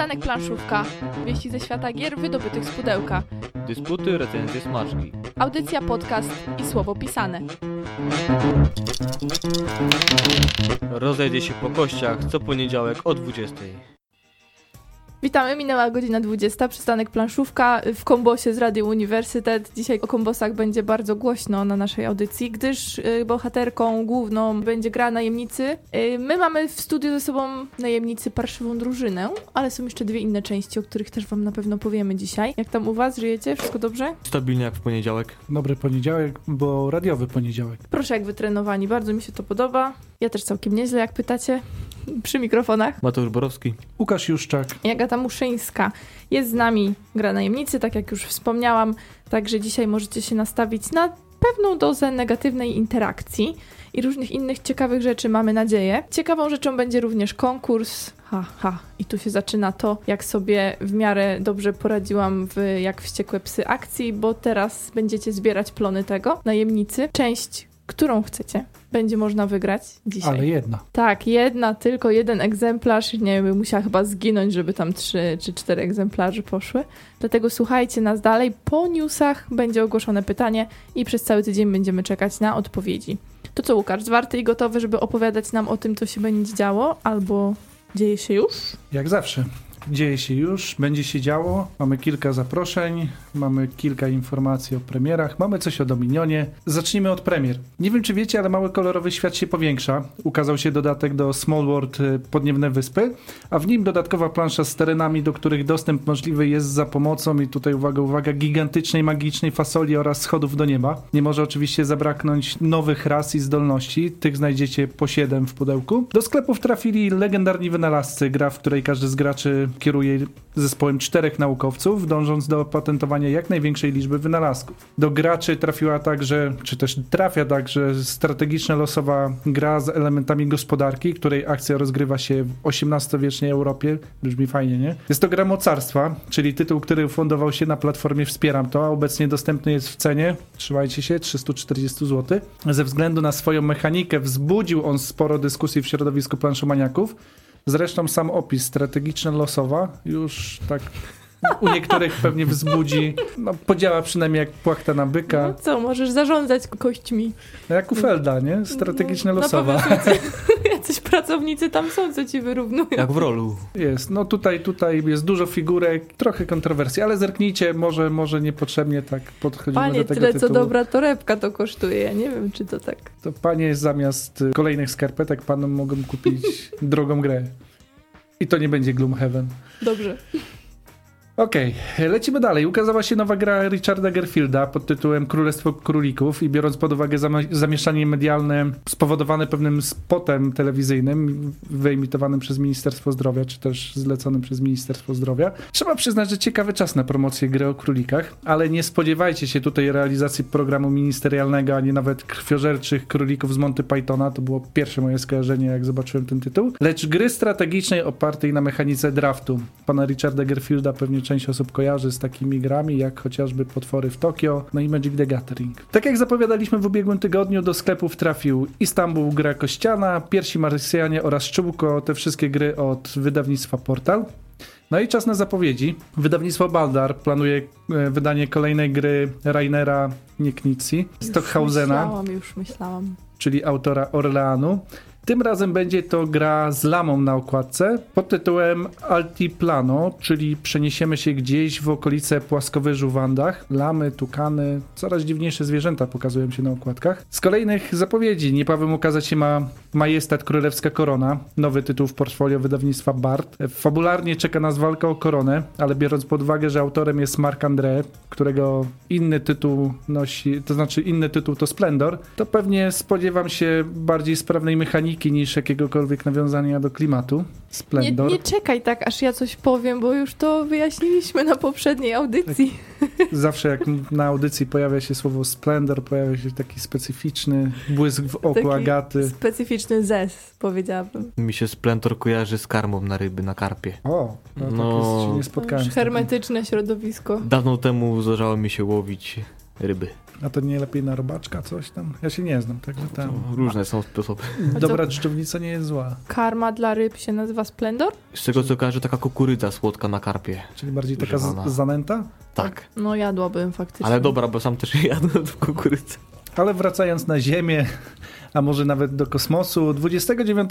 Przystanek Planszówka. Wieści ze świata gier wydobytych z pudełka. Dysputy, recenzje, smaczki. Audycja, podcast i słowo pisane. Rozejdzie się po kościach co poniedziałek o 20. Witamy, minęła godzina 20, przystanek planszówka w kombosie z Radio Uniwersytet. Dzisiaj o kombosach będzie bardzo głośno na naszej audycji, gdyż y, bohaterką główną będzie gra najemnicy. Y, my mamy w studiu ze sobą najemnicy parszywą drużynę, ale są jeszcze dwie inne części, o których też wam na pewno powiemy dzisiaj. Jak tam u was, żyjecie? Wszystko dobrze? Stabilnie jak w poniedziałek. Dobry poniedziałek, bo radiowy poniedziałek. Proszę jak wytrenowani, bardzo mi się to podoba. Ja też całkiem nieźle, jak pytacie, przy mikrofonach. Mateusz Borowski. Łukasz Juszczak. I Agata Muszyńska. Jest z nami gra najemnicy, tak jak już wspomniałam, także dzisiaj możecie się nastawić na pewną dozę negatywnej interakcji i różnych innych ciekawych rzeczy, mamy nadzieję. Ciekawą rzeczą będzie również konkurs. Ha, ha. I tu się zaczyna to, jak sobie w miarę dobrze poradziłam w Jak Wściekłe Psy akcji, bo teraz będziecie zbierać plony tego. Najemnicy. Część, którą chcecie, będzie można wygrać dzisiaj. Ale jedna. Tak, jedna, tylko jeden egzemplarz. Nie wiem, musiała chyba zginąć, żeby tam trzy czy cztery egzemplarze poszły. Dlatego słuchajcie nas dalej. Po newsach będzie ogłoszone pytanie i przez cały tydzień będziemy czekać na odpowiedzi. To co, Łukasz, zwarty i gotowy, żeby opowiadać nam o tym, co się będzie działo, albo dzieje się już? Jak zawsze. Dzieje się już, będzie się działo. Mamy kilka zaproszeń, mamy kilka informacji o premierach, mamy coś o Dominionie. Zacznijmy od premier. Nie wiem, czy wiecie, ale mały kolorowy świat się powiększa. Ukazał się dodatek do Small World y, Podniebne Wyspy, a w nim dodatkowa plansza z terenami, do których dostęp możliwy jest za pomocą, i tutaj uwaga, uwaga, gigantycznej, magicznej fasoli oraz schodów do nieba. Nie może oczywiście zabraknąć nowych ras i zdolności. Tych znajdziecie po 7 w pudełku. Do sklepów trafili legendarni wynalazcy, gra, w której każdy z graczy kieruje zespołem czterech naukowców, dążąc do opatentowania jak największej liczby wynalazków. Do graczy trafiła także, czy też trafia także strategiczna losowa gra z elementami gospodarki, której akcja rozgrywa się w XVIII-wiecznej Europie. Brzmi fajnie, nie? Jest to gra mocarstwa, czyli tytuł, który fundował się na platformie Wspieram to, a obecnie dostępny jest w cenie, trzymajcie się, 340 zł. Ze względu na swoją mechanikę wzbudził on sporo dyskusji w środowisku planszomaniaków. Zresztą sam opis strategiczna losowa już tak u niektórych pewnie wzbudzi, no podziała przynajmniej jak płachta na byka, No co, możesz zarządzać kośćmi. jak u Felda, nie? Strategiczna No, losowa. Na pewno jacyś pracownicy tam są, co ci wyrównują. Jak w rolu. Jest, no tutaj, tutaj jest dużo figurek, trochę kontrowersji, ale zerknijcie, może, może niepotrzebnie tak podchodzimy Panie, do tego tyle co tytułu. dobra torebka to kosztuje. Ja nie wiem, czy to tak. To panie zamiast y, kolejnych skarpetek panom mogą kupić drogą grę. I to nie będzie Gloomhaven. Dobrze. Okej, lecimy dalej. Ukazała się nowa gra Richarda Gerfielda pod tytułem Królestwo Królików i biorąc pod uwagę zamieszanie medialne spowodowane pewnym spotem telewizyjnym wyemitowanym przez Ministerstwo Zdrowia, czy też zleconym przez Ministerstwo Zdrowia, trzeba przyznać, że ciekawy czas na promocję gry o królikach, ale nie spodziewajcie się tutaj realizacji programu ministerialnego, ani nawet krwiożerczych królików z Monty Pythona. To było pierwsze moje skojarzenie, jak zobaczyłem ten tytuł. Lecz gry strategicznej opartej na mechanice draftu. Pana Richarda Gerfielda pewnie część osób kojarzy z takimi grami, jak chociażby Potwory w Tokio, no i Magic the Gathering. Tak jak zapowiadaliśmy w ubiegłym tygodniu, do sklepów trafił Istanbul Gra Kościana, Piersi Marsjanie oraz Czubko, te wszystkie gry od wydawnictwa Portal. No i czas na zapowiedzi. Wydawnictwo Baldar planuje e, wydanie kolejnej gry Rainera Nieknici, Stockhausena, Myślałam, już myślałam. czyli autora Orleanu. Tym razem będzie to gra z lamą na okładce pod tytułem Altiplano, czyli przeniesiemy się gdzieś w okolice płaskowyżu w Andach. Lamy, tukany, coraz dziwniejsze zwierzęta pokazują się na okładkach. Z kolejnych zapowiedzi niebawem ukazać się ma Majestat Królewska Korona, nowy tytuł w portfolio wydawnictwa Bart. Fabularnie czeka nas walka o koronę, ale biorąc pod uwagę, że autorem jest Mark André, którego inny tytuł nosi, to znaczy inny tytuł to Splendor, to pewnie spodziewam się bardziej sprawnej mechaniki niż jakiegokolwiek nawiązania do klimatu. Nie, Splendor. nie czekaj tak, aż ja coś powiem, bo już to wyjaśniliśmy na poprzedniej audycji. Zawsze jak na audycji pojawia się słowo Splendor, pojawia się taki specyficzny błysk w oku Taki Agaty. Specyficzny zes, powiedziałabym. Mi się Splentor kojarzy z karmą na ryby, na karpie. O, no, tak No. jest, się nie spotkałem. Hermetyczne środowisko. Dawno temu zdarzało mi się łowić ryby. A to nie lepiej na robaczka coś tam? Ja się nie znam, także tam. To różne są sposoby. Dobra dżdżownica nie jest zła. Karma dla ryb się nazywa Splendor? Z tego co kojarzę, taka kukurydza słodka na karpie. Czyli bardziej taka z- zanęta? Tak. No jadłabym faktycznie. Ale dobra, bo sam też jadłem w kukurydzę. Ale wracając na Ziemię, a może nawet do kosmosu, 29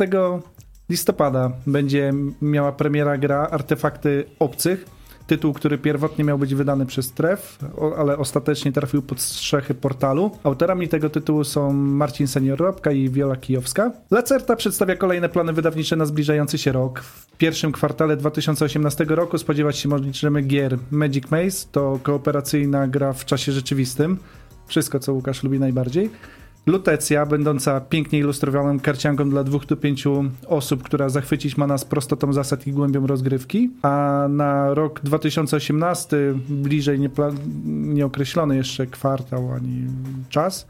listopada będzie miała premiera gra Artefakty Obcych. Tytuł, który pierwotnie miał być wydany przez Tref, ale ostatecznie trafił pod strzechy portalu. Autorami tego tytułu są Marcin Senior-Robka i Wiola Kijowska. Lacerta przedstawia kolejne plany wydawnicze na zbliżający się rok. W pierwszym kwartale 2018 roku spodziewać się możemy gier Magic Maze, to kooperacyjna gra w czasie rzeczywistym. Wszystko, co Łukasz lubi najbardziej. Lutecja, będąca pięknie ilustrowaną karcianką dla dwóch do pięciu osób, która zachwycić ma nas prostotą zasad i głębią rozgrywki. A na rok 2018, bliżej nieokreślony jeszcze kwartał ani czas,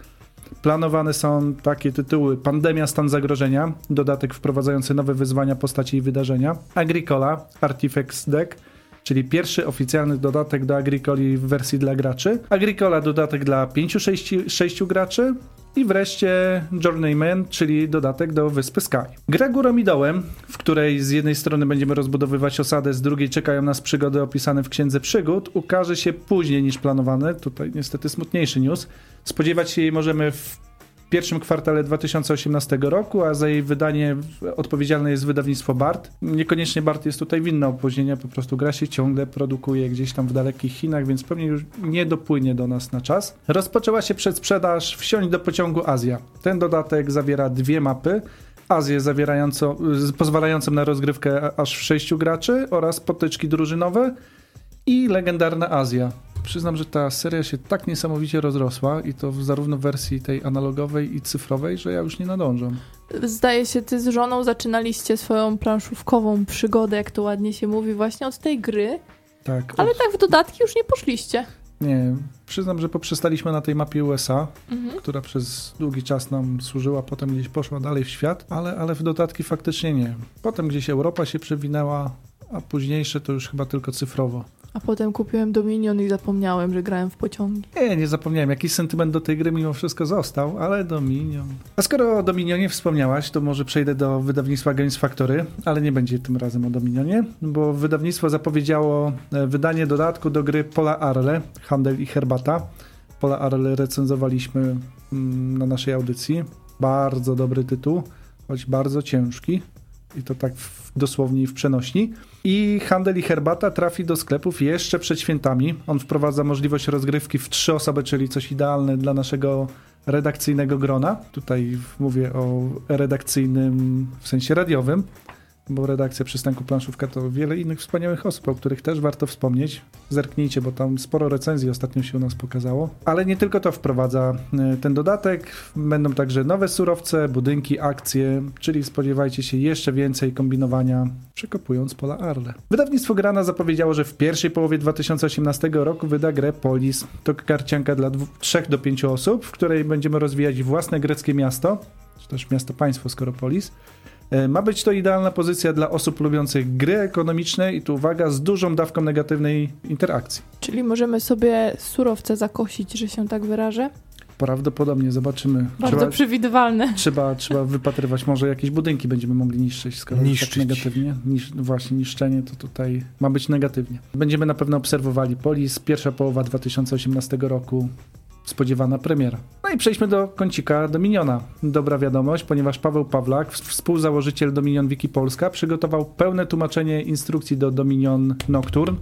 planowane są takie tytuły: Pandemia, stan zagrożenia, dodatek wprowadzający nowe wyzwania, postaci i wydarzenia, Agricola, Artifacts Deck, czyli pierwszy oficjalny dodatek do Agricoli w wersji dla graczy. Agricola dodatek dla 5-6 graczy. I wreszcie Journeyman, czyli dodatek do Wyspy Sky. Gra górą i dołem, w której z jednej strony będziemy rozbudowywać osadę, z drugiej czekają nas przygody opisane w Księdze Przygód, ukaże się później niż planowane. Tutaj niestety smutniejszy news. Spodziewać się jej możemy w pierwszym kwartale 2018 roku, a za jej wydanie odpowiedzialne jest wydawnictwo BART. Niekoniecznie BART jest tutaj winny opóźnienia, po prostu gra się ciągle produkuje gdzieś tam w dalekich Chinach, więc pewnie już nie dopłynie do nas na czas. Rozpoczęła się przedsprzedaż Wsiąść do pociągu Azja. Ten dodatek zawiera dwie mapy. Azję zawierającą, pozwalającą na rozgrywkę aż w sześciu graczy oraz potyczki drużynowe i legendarna Azja. Przyznam, że ta seria się tak niesamowicie rozrosła i to w zarówno w wersji tej analogowej i cyfrowej, że ja już nie nadążam. Zdaje się, ty z żoną zaczynaliście swoją planszówkową przygodę, jak to ładnie się mówi, właśnie od tej gry, Tak, ale od- tak w dodatki już nie poszliście. nie. Przyznam, że poprzestaliśmy na tej mapie USA, Mhm. która przez długi czas nam służyła, potem gdzieś poszła dalej w świat, ale, ale w dodatki faktycznie nie. Potem gdzieś Europa się przewinęła, a późniejsze to już chyba tylko cyfrowo. A potem kupiłem Dominion i zapomniałem, że grałem w pociągi. Nie, nie zapomniałem. Jakiś sentyment do tej gry mimo wszystko został, ale Dominion. A skoro o Dominionie wspomniałaś, to może przejdę do wydawnictwa Games Factory, ale nie będzie tym razem o Dominionie, bo wydawnictwo zapowiedziało e, wydanie dodatku do gry Pola Arle, Handel i Herbata. Pola Arle recenzowaliśmy mm, na naszej audycji. Bardzo dobry tytuł, choć bardzo ciężki. I to tak w, dosłownie w przenośni. I Handel i Herbata trafi do sklepów jeszcze przed świętami. On wprowadza możliwość rozgrywki w trzy osoby, czyli coś idealne dla naszego redakcyjnego grona. Tutaj mówię o redakcyjnym w sensie radiowym, bo redakcja Przystanku Planszówka to wiele innych wspaniałych osób, o których też warto wspomnieć. Zerknijcie, bo tam sporo recenzji ostatnio się u nas pokazało. Ale nie tylko to wprowadza e, ten dodatek. Będą także nowe surowce, budynki, akcje, czyli spodziewajcie się jeszcze więcej kombinowania, przekopując pola Arle. Wydawnictwo Grana zapowiedziało, że w pierwszej połowie 2018 roku wyda grę Polis. To karcianka dla 3 do 5 osób, w której będziemy rozwijać własne greckie miasto, czy też miasto-państwo Skoropolis. E, Ma być to idealna pozycja dla osób lubiących gry ekonomiczne i tu uwaga, z dużą dawką negatywnej interakcji. Czyli możemy sobie surowce zakosić, że się tak wyrażę. Prawdopodobnie zobaczymy. Bardzo Trzeba, przewidywalne. trzeba, trzeba wypatrywać, może jakieś budynki będziemy mogli niszczyć, skoro Niszczyć. tak negatywnie. Nisz, właśnie, niszczenie to tutaj ma być negatywnie. Będziemy na pewno obserwowali Polis, pierwsza połowa 2018 roku, spodziewana premiera. No i przejdźmy do kącika Dominiona. Dobra wiadomość, ponieważ Paweł Pawlak, współzałożyciel Dominion Wiki Polska, przygotował pełne tłumaczenie instrukcji do Dominion Nocturne.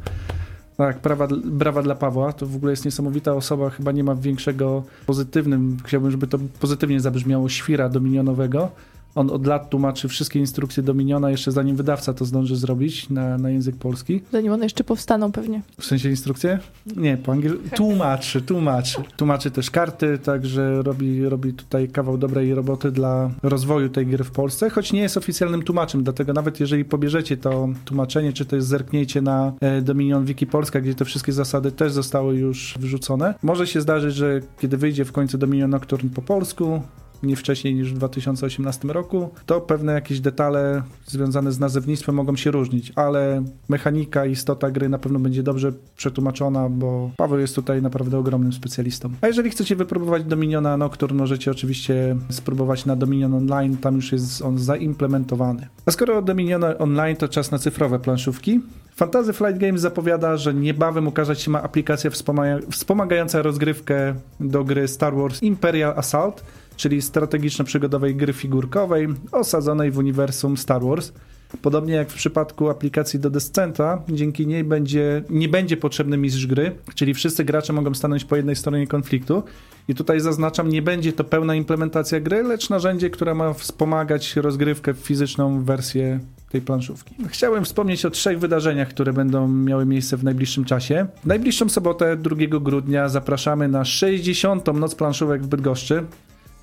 Tak, brawa, brawa dla Pawła. To w ogóle jest niesamowita osoba. Chyba nie ma większego pozytywnym, chciałbym, żeby to pozytywnie zabrzmiało, świra dominionowego. On od lat tłumaczy wszystkie instrukcje Dominiona, jeszcze zanim wydawca to zdąży zrobić na, na język polski. Zanim one jeszcze powstaną pewnie. W sensie instrukcje? Nie, po angielsku. Tłumaczy, tłumaczy. Tłumaczy też karty, także robi, robi tutaj kawał dobrej roboty dla rozwoju tej gry w Polsce, choć nie jest oficjalnym tłumaczem, dlatego nawet jeżeli pobierzecie to tłumaczenie, czy też zerkniecie na e, Dominion Wiki Polska, gdzie te wszystkie zasady też zostały już wrzucone, może się zdarzyć, że kiedy wyjdzie w końcu Dominion Nocturne po polsku, nie wcześniej niż w 2018 roku, to pewne jakieś detale związane z nazewnictwem mogą się różnić, ale mechanika istota gry na pewno będzie dobrze przetłumaczona, bo Paweł jest tutaj naprawdę ogromnym specjalistą. A jeżeli chcecie wypróbować Dominiona Nocturne, możecie oczywiście spróbować na Dominion Online, tam już jest on zaimplementowany. A skoro Dominion Online to czas na cyfrowe planszówki, Fantasy Flight Games zapowiada, że niebawem ukazać się ma aplikacja wspomagająca rozgrywkę do gry Star Wars Imperial Assault, czyli strategiczno-przygodowej gry figurkowej osadzonej w uniwersum Star Wars. Podobnie jak w przypadku aplikacji do Descenta, dzięki niej będzie, nie będzie potrzebny mistrz gry, czyli wszyscy gracze mogą stanąć po jednej stronie konfliktu. I tutaj zaznaczam, nie będzie to pełna implementacja gry, lecz narzędzie, które ma wspomagać rozgrywkę fizyczną wersję tej planszówki. Chciałem wspomnieć o trzech wydarzeniach, które będą miały miejsce w najbliższym czasie. W najbliższą sobotę 2 grudnia zapraszamy na 60. Noc planszówek w Bydgoszczy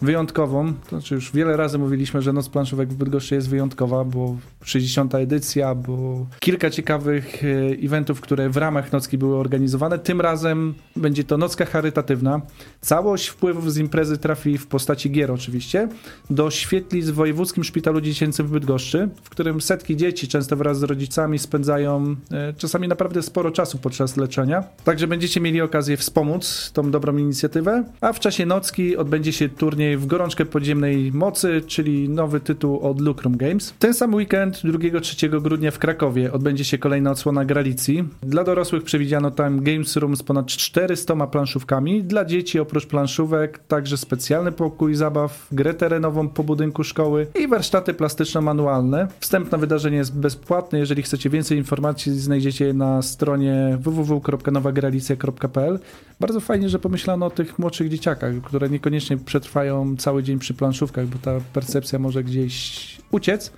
wyjątkową. To znaczy już wiele razy mówiliśmy, że Noc Planszówek w Bydgoszczy jest wyjątkowa, bo 60. edycja, bo kilka ciekawych e, eventów, które w ramach nocki były organizowane. Tym razem będzie to nocka charytatywna. Całość wpływów z imprezy trafi w postaci gier oczywiście do świetlic w Wojewódzkim Szpitalu Dziecięcym w Bydgoszczy, w którym setki dzieci, często wraz z rodzicami, spędzają e, czasami naprawdę sporo czasu podczas leczenia. Także będziecie mieli okazję wspomóc tą dobrą inicjatywę, a w czasie nocki odbędzie się turniej w Gorączkę Podziemnej Mocy, czyli nowy tytuł od Lucrum Games. Ten sam weekend 2-3 grudnia w Krakowie odbędzie się kolejna odsłona Gralicji. Dla dorosłych przewidziano tam Games Room z ponad 400 planszówkami. Dla dzieci oprócz planszówek także specjalny pokój zabaw, grę terenową po budynku szkoły i warsztaty plastyczno-manualne. Wstęp na wydarzenie jest bezpłatny. Jeżeli chcecie więcej informacji znajdziecie je na stronie www.nowagralicja.pl. Bardzo fajnie, że pomyślano o tych młodszych dzieciakach, które niekoniecznie przetrwają cały dzień przy planszówkach, bo ta percepcja może gdzieś uciec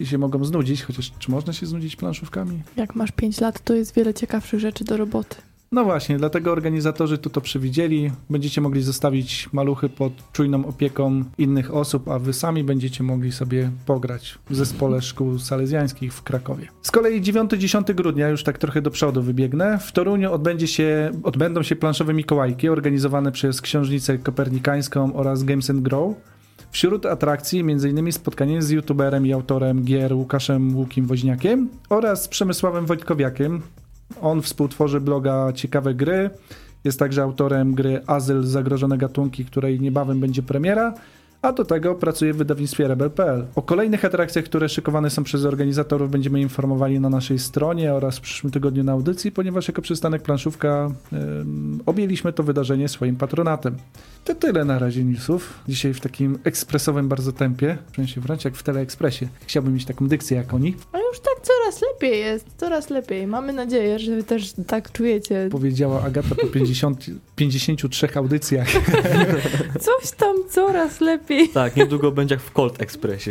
i się mogą znudzić, chociaż czy można się znudzić planszówkami? Jak masz 5 lat, to jest wiele ciekawszych rzeczy do roboty. No właśnie, dlatego organizatorzy tu to przewidzieli. Będziecie mogli zostawić maluchy pod czujną opieką innych osób, a wy sami będziecie mogli sobie pograć w zespole szkół salezjańskich w Krakowie. Z kolei 9-10 grudnia, już tak trochę do przodu wybiegnę, w Toruniu odbędzie się, odbędą się planszowe Mikołajki organizowane przez Książnicę Kopernikańską oraz Games and Grow. Wśród atrakcji m.in. spotkanie z youtuberem i autorem gier Łukaszem Łukim Woźniakiem oraz Przemysławem Wojtkowiakiem, on współtworzy bloga Ciekawe Gry. Jest także autorem gry Azyl Zagrożone Gatunki, której niebawem będzie premiera a do tego pracuje w wydawnictwie Rebel.pl. O kolejnych atrakcjach, które szykowane są przez organizatorów będziemy informowali na naszej stronie oraz w przyszłym tygodniu na audycji, ponieważ jako przystanek planszówka objęliśmy to wydarzenie swoim patronatem. To tyle na razie newsów. Dzisiaj w takim ekspresowym bardzo tempie, czuję się wręcz jak w Teleekspresie. Chciałbym mieć taką dykcję jak oni. A już tak coraz lepiej jest, coraz lepiej. Mamy nadzieję, że wy też tak czujecie. Powiedziała Agata po 50, 53 audycjach. Coś tam coraz lepiej. Tak, niedługo będzie jak w Colt Expressie.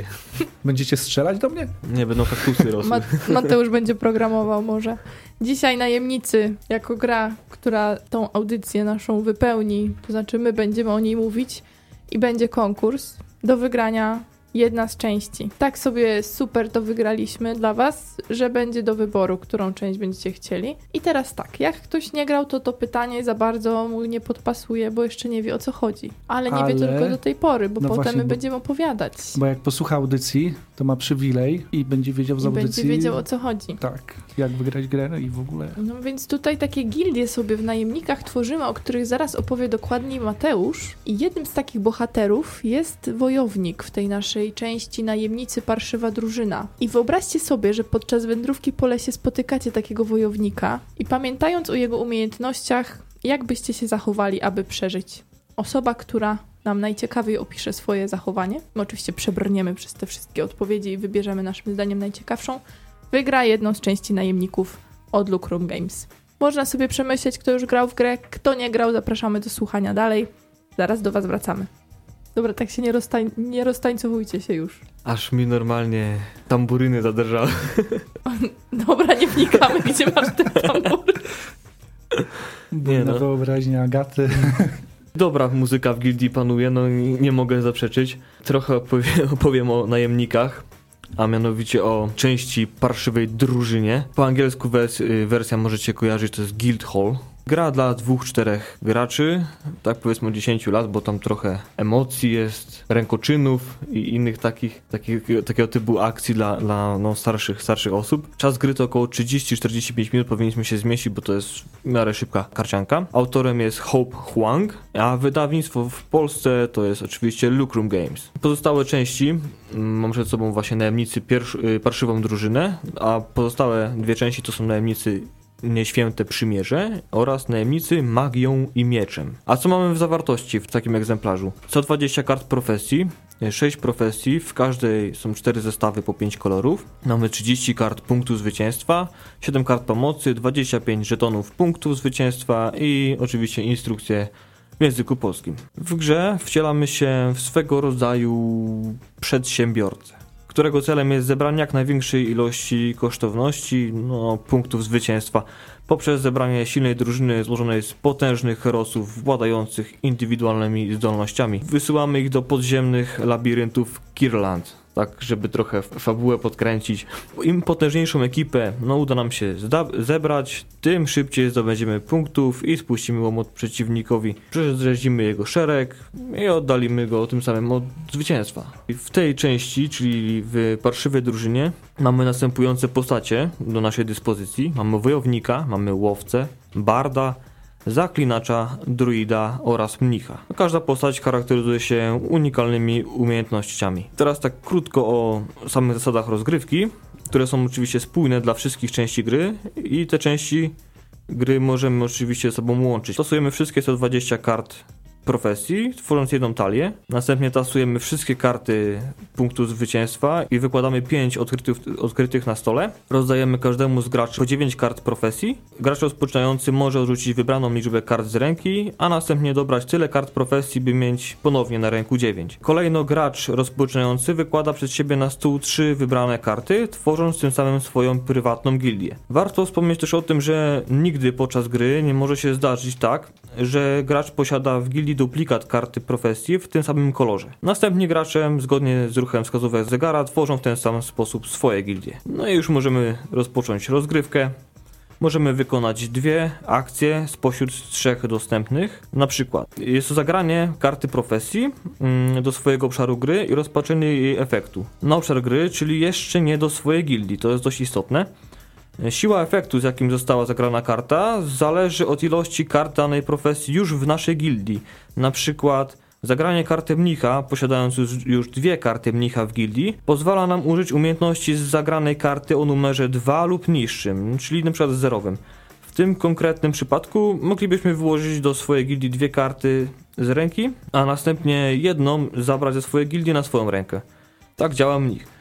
Będziecie strzelać do mnie? Nie, będą kaktusy rosły. Mateusz będzie programował może. Dzisiaj Najemnicy jako gra, która tą audycję naszą wypełni, to znaczy my będziemy o niej mówić i będzie konkurs do wygrania jedna z części. Tak sobie super to wygraliśmy dla Was, że będzie do wyboru, którą część będziecie chcieli. I teraz tak, jak ktoś nie grał, to to pytanie za bardzo mu nie podpasuje, bo jeszcze nie wie o co chodzi. Ale nie Ale... wie tylko do tej pory, bo no potem właśnie, my będziemy opowiadać. Bo jak posłucha audycji, to ma przywilej i będzie wiedział z audycji. będzie wiedział o co chodzi. Tak, jak wygrać grę i w ogóle. No więc tutaj takie gildie sobie w najemnikach tworzymy, o których zaraz opowie dokładniej Mateusz. I jednym z takich bohaterów jest wojownik w tej naszej części Najemnicy Parszywa Drużyna. I wyobraźcie sobie, że podczas wędrówki po lesie spotykacie takiego wojownika i pamiętając o jego umiejętnościach, jak byście się zachowali, aby przeżyć? Osoba, która nam najciekawiej opisze swoje zachowanie. My oczywiście przebrniemy przez te wszystkie odpowiedzi i wybierzemy naszym zdaniem najciekawszą. Wygra jedną z części najemników od Lucrum Games. Można sobie przemyśleć, kto już grał w grę, kto nie grał, zapraszamy do słuchania dalej. Zaraz do Was wracamy. Dobra, tak się nie, roztań nie roztańcowujcie się już. Aż mi normalnie tamburyny zadrżały. Dobra, nie wnikamy, gdzie masz te tambury. Nie no. wyobraźnia Agaty. Dobra muzyka w gildii panuje, no nie mogę zaprzeczyć. Trochę opowiem o najemnikach, a mianowicie o części parszywej drużynie. Po angielsku wers wersja możecie kojarzyć, to jest Guild Hall. Gra dla dwóch, czterech graczy, tak powiedzmy od 10 lat, bo tam trochę emocji jest, rękoczynów i innych takich, takich takiego typu akcji dla, dla no, starszych, starszych osób. Czas gry to około 30-45 minut, powinniśmy się zmieścić, bo to jest w miarę szybka karcianka. Autorem jest Hope Huang, a wydawnictwo w Polsce to jest oczywiście Lucrum Games. Pozostałe części, mm, mam przed sobą właśnie najemnicy pierwsz, y, parszywą drużynę, a pozostałe dwie części to są najemnicy Nieświęte Przymierze oraz Najemnicy Magią i Mieczem. A co mamy w zawartości w takim egzemplarzu? Co 20 kart profesji, 6 profesji, w każdej są 4 zestawy po 5 kolorów. Mamy 30 kart punktu zwycięstwa, 7 kart pomocy, 25 żetonów punktów zwycięstwa i oczywiście instrukcje w języku polskim. W grze wcielamy się w swego rodzaju przedsiębiorcę którego celem jest zebranie jak największej ilości kosztowności, no, punktów zwycięstwa, poprzez zebranie silnej drużyny złożonej z potężnych herosów władających indywidualnymi zdolnościami. Wysyłamy ich do podziemnych labiryntów Kirland tak żeby trochę fabułę podkręcić. Im potężniejszą ekipę no, uda nam się zebrać, tym szybciej zdobędziemy punktów i spuścimy łomot przeciwnikowi. Przerzeździmy jego szereg i oddalimy go tym samym od zwycięstwa. I w tej części, czyli w parszywej drużynie, mamy następujące postacie do naszej dyspozycji. Mamy wojownika, mamy łowcę, barda, zaklinacza, druida oraz mnicha. Każda postać charakteryzuje się unikalnymi umiejętnościami. Teraz tak krótko o samych zasadach rozgrywki, które są oczywiście spójne dla wszystkich części gry i te części gry możemy oczywiście ze sobą łączyć. Stosujemy wszystkie 120 kart profesji, tworząc jedną talię. Następnie tasujemy wszystkie karty punktu zwycięstwa i wykładamy 5 odkrytych, odkrytych na stole. Rozdajemy każdemu z graczy po 9 kart profesji. Gracz rozpoczynający może odrzucić wybraną liczbę kart z ręki, a następnie dobrać tyle kart profesji, by mieć ponownie na ręku 9. Kolejno gracz rozpoczynający wykłada przed siebie na stół 3 wybrane karty, tworząc tym samym swoją prywatną gildię. Warto wspomnieć też o tym, że nigdy podczas gry nie może się zdarzyć tak, że gracz posiada w gildii duplikat karty profesji w tym samym kolorze. Następnie gracze, zgodnie z ruchem wskazówek zegara, tworzą w ten sam sposób swoje gildie. No i już możemy rozpocząć rozgrywkę. Możemy wykonać dwie akcje spośród trzech dostępnych. Na przykład jest to zagranie karty profesji mm, do swojego obszaru gry i rozpaczenie jej efektu. Na obszar gry, czyli jeszcze nie do swojej gildii, to jest dość istotne. Siła efektu, z jakim została zagrana karta, zależy od ilości kart danej profesji już w naszej gildii. Na przykład zagranie karty mnicha, posiadając już, dwie karty mnicha w gildii, pozwala nam użyć umiejętności z zagranej karty o numerze 2 lub niższym, czyli przykład zerowym. W tym konkretnym przypadku moglibyśmy wyłożyć do swojej gildii dwie karty z ręki, a następnie jedną zabrać ze swojej gildii na swoją rękę. Tak działa mnich.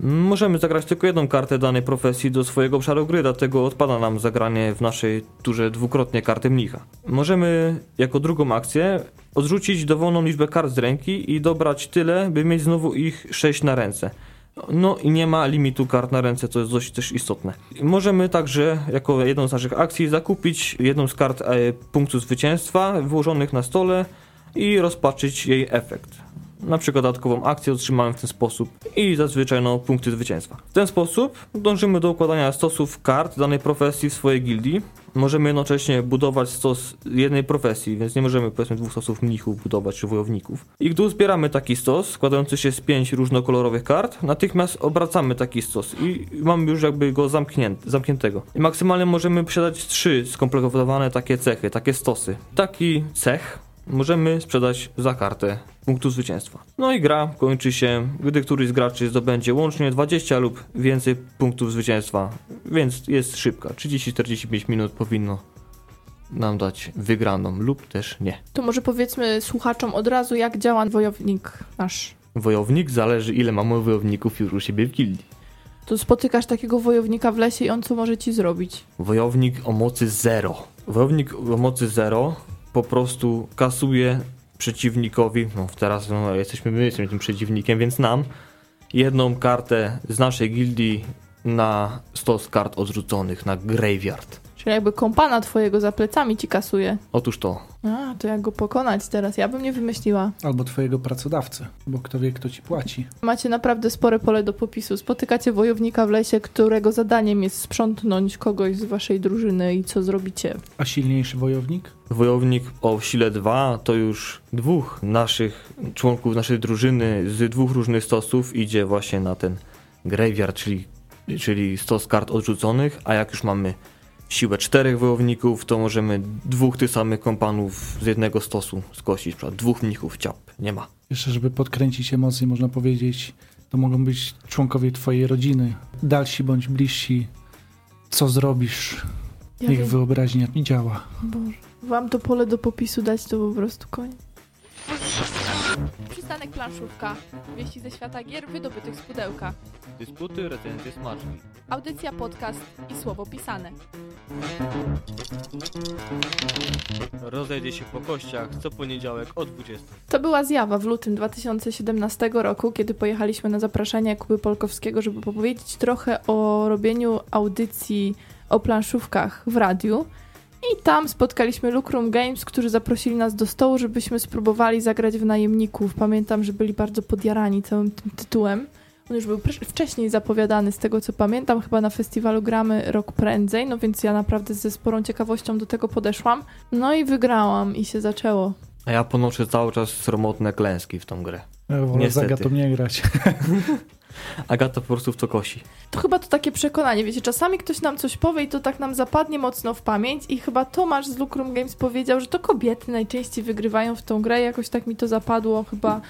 Możemy zagrać tylko jedną kartę danej profesji do swojego obszaru gry, dlatego odpada nam zagranie w naszej turze dwukrotnie karty mnicha. Możemy jako drugą akcję odrzucić dowolną liczbę kart z ręki i dobrać tyle, by mieć znowu ich 6 na ręce. No i nie ma limitu kart na ręce, co jest dość też istotne. Możemy także, jako jedną z naszych akcji, zakupić jedną z kart e, punktu zwycięstwa wyłożonych na stole i rozpatrzyć jej efekt na przykład dodatkową akcję otrzymałem w ten sposób i zazwyczaj no, punkty zwycięstwa. W ten sposób dążymy do układania stosów kart danej profesji w swojej gildii. Możemy jednocześnie budować stos jednej profesji, więc nie możemy powiedzmy dwóch stosów mnichów budować czy wojowników. I gdy zbieramy taki stos, składający się z pięć różnokolorowych kart, natychmiast obracamy taki stos i mamy już jakby go zamknięty, zamkniętego. I maksymalnie możemy posiadać trzy skomplikowane takie cechy, takie stosy. Taki cech możemy sprzedać za kartę punktu zwycięstwa. No i gra kończy się, gdy któryś z graczy zdobędzie łącznie 20 lub więcej punktów zwycięstwa, więc jest szybka. 30-45 minut powinno nam dać wygraną lub też nie. To może powiedzmy słuchaczom od razu, jak działa wojownik nasz. Wojownik zależy ile mamy wojowników już u siebie w gildii. To spotykasz takiego wojownika w lesie i on co może ci zrobić? Wojownik o mocy zero. Wojownik o mocy zero po prostu kasuje przeciwnikowi, no teraz no, jesteśmy my, jesteśmy tym przeciwnikiem, więc nam jedną kartę z naszej gildii na stos kart odrzuconych, na graveyard. Czyli jakby kompana twojego za plecami ci kasuje. Otóż to. A, to jak go pokonać teraz? Ja bym nie wymyśliła. Albo twojego pracodawcy, bo kto wie, kto ci płaci. Macie naprawdę spore pole do popisu. Spotykacie wojownika w lesie, którego zadaniem jest sprzątnąć kogoś z waszej drużyny i co zrobicie. A silniejszy wojownik? Wojownik o sile 2 to już dwóch naszych członków naszej drużyny z dwóch różnych stosów idzie właśnie na ten graveyard, czyli, czyli stos kart odrzuconych, a jak już mamy siłę czterech wojowników, to możemy dwóch tych samych kompanów z jednego stosu skosić, przykład dwóch mnichów ciap. Nie ma. Jeszcze, żeby podkręcić emocje, można powiedzieć, to mogą być członkowie twojej rodziny, dalsi bądź bliżsi. Co zrobisz? Ja Niech wiem. wyobraźnia nie działa. Boże. Wam to pole do popisu dać, to po prostu koniec. Przystanek planszówka. Wieści ze świata gier wydobytych z pudełka. Dysputy, recenzje, smaczki. Audycja, podcast i słowo pisane. Rozejdzie się po kościach co poniedziałek o 20. To była zjawa w lutym 2017 roku, kiedy pojechaliśmy na zapraszanie Kuby Polkowskiego, żeby opowiedzieć trochę o robieniu audycji o planszówkach w radiu. I tam spotkaliśmy Lucrum Games, którzy zaprosili nas do stołu, żebyśmy spróbowali zagrać w najemników. Pamiętam, że byli bardzo podjarani całym tym tytułem. On już był wcześniej zapowiadany, z tego co pamiętam, chyba na festiwalu gramy rok prędzej, no więc ja naprawdę ze sporą ciekawością do tego podeszłam. No i wygrałam i się zaczęło. A ja ponoszę cały czas sromotne klęski w tą grę. Ja wolę Niestety. Agatą nie grać. Agata po prostu w to kosi. To chyba to takie przekonanie, wiecie, czasami ktoś nam coś powie i to tak nam zapadnie mocno w pamięć i chyba Tomasz z Lucrum Games powiedział, że to kobiety najczęściej wygrywają w tą grę, jakoś tak mi to zapadło chyba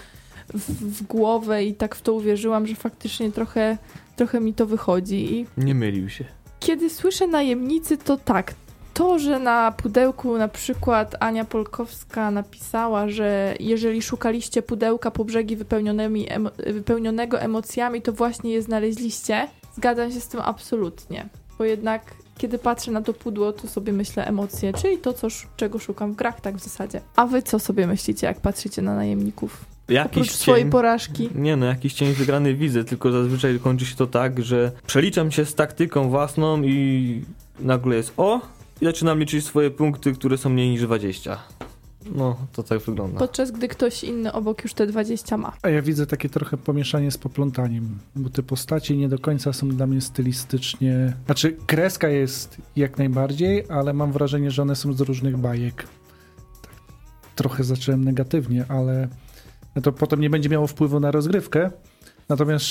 w, w głowę i tak w to uwierzyłam, że faktycznie trochę, trochę mi to wychodzi i Nie mylił się. kiedy słyszę najemnicy, to tak. To, że na pudełku na przykład Ania Polkowska napisała, że jeżeli szukaliście pudełka po brzegi emo- wypełnionego emocjami, to właśnie je znaleźliście, zgadzam się z tym absolutnie. Bo jednak, kiedy patrzę na to pudło, to sobie myślę emocje, czyli to, co, czego szukam w grach, tak w zasadzie. A wy co sobie myślicie, jak patrzycie na najemników? Jakiś Oprócz swojej cień... porażki. Nie no, jakiś cień wygrany widzę, tylko zazwyczaj kończy się to tak, że przeliczam się z taktyką własną i nagle jest o i zaczynam liczyć swoje punkty, które są mniej niż 20. No, to tak wygląda. Podczas gdy ktoś inny obok już te 20 ma. A ja widzę takie trochę pomieszanie z poplątaniem, bo te postacie nie do końca są dla mnie stylistycznie... Znaczy, kreska jest jak najbardziej, ale mam wrażenie, że one są z różnych bajek. Tak, trochę zacząłem negatywnie, ale to potem nie będzie miało wpływu na rozgrywkę. Natomiast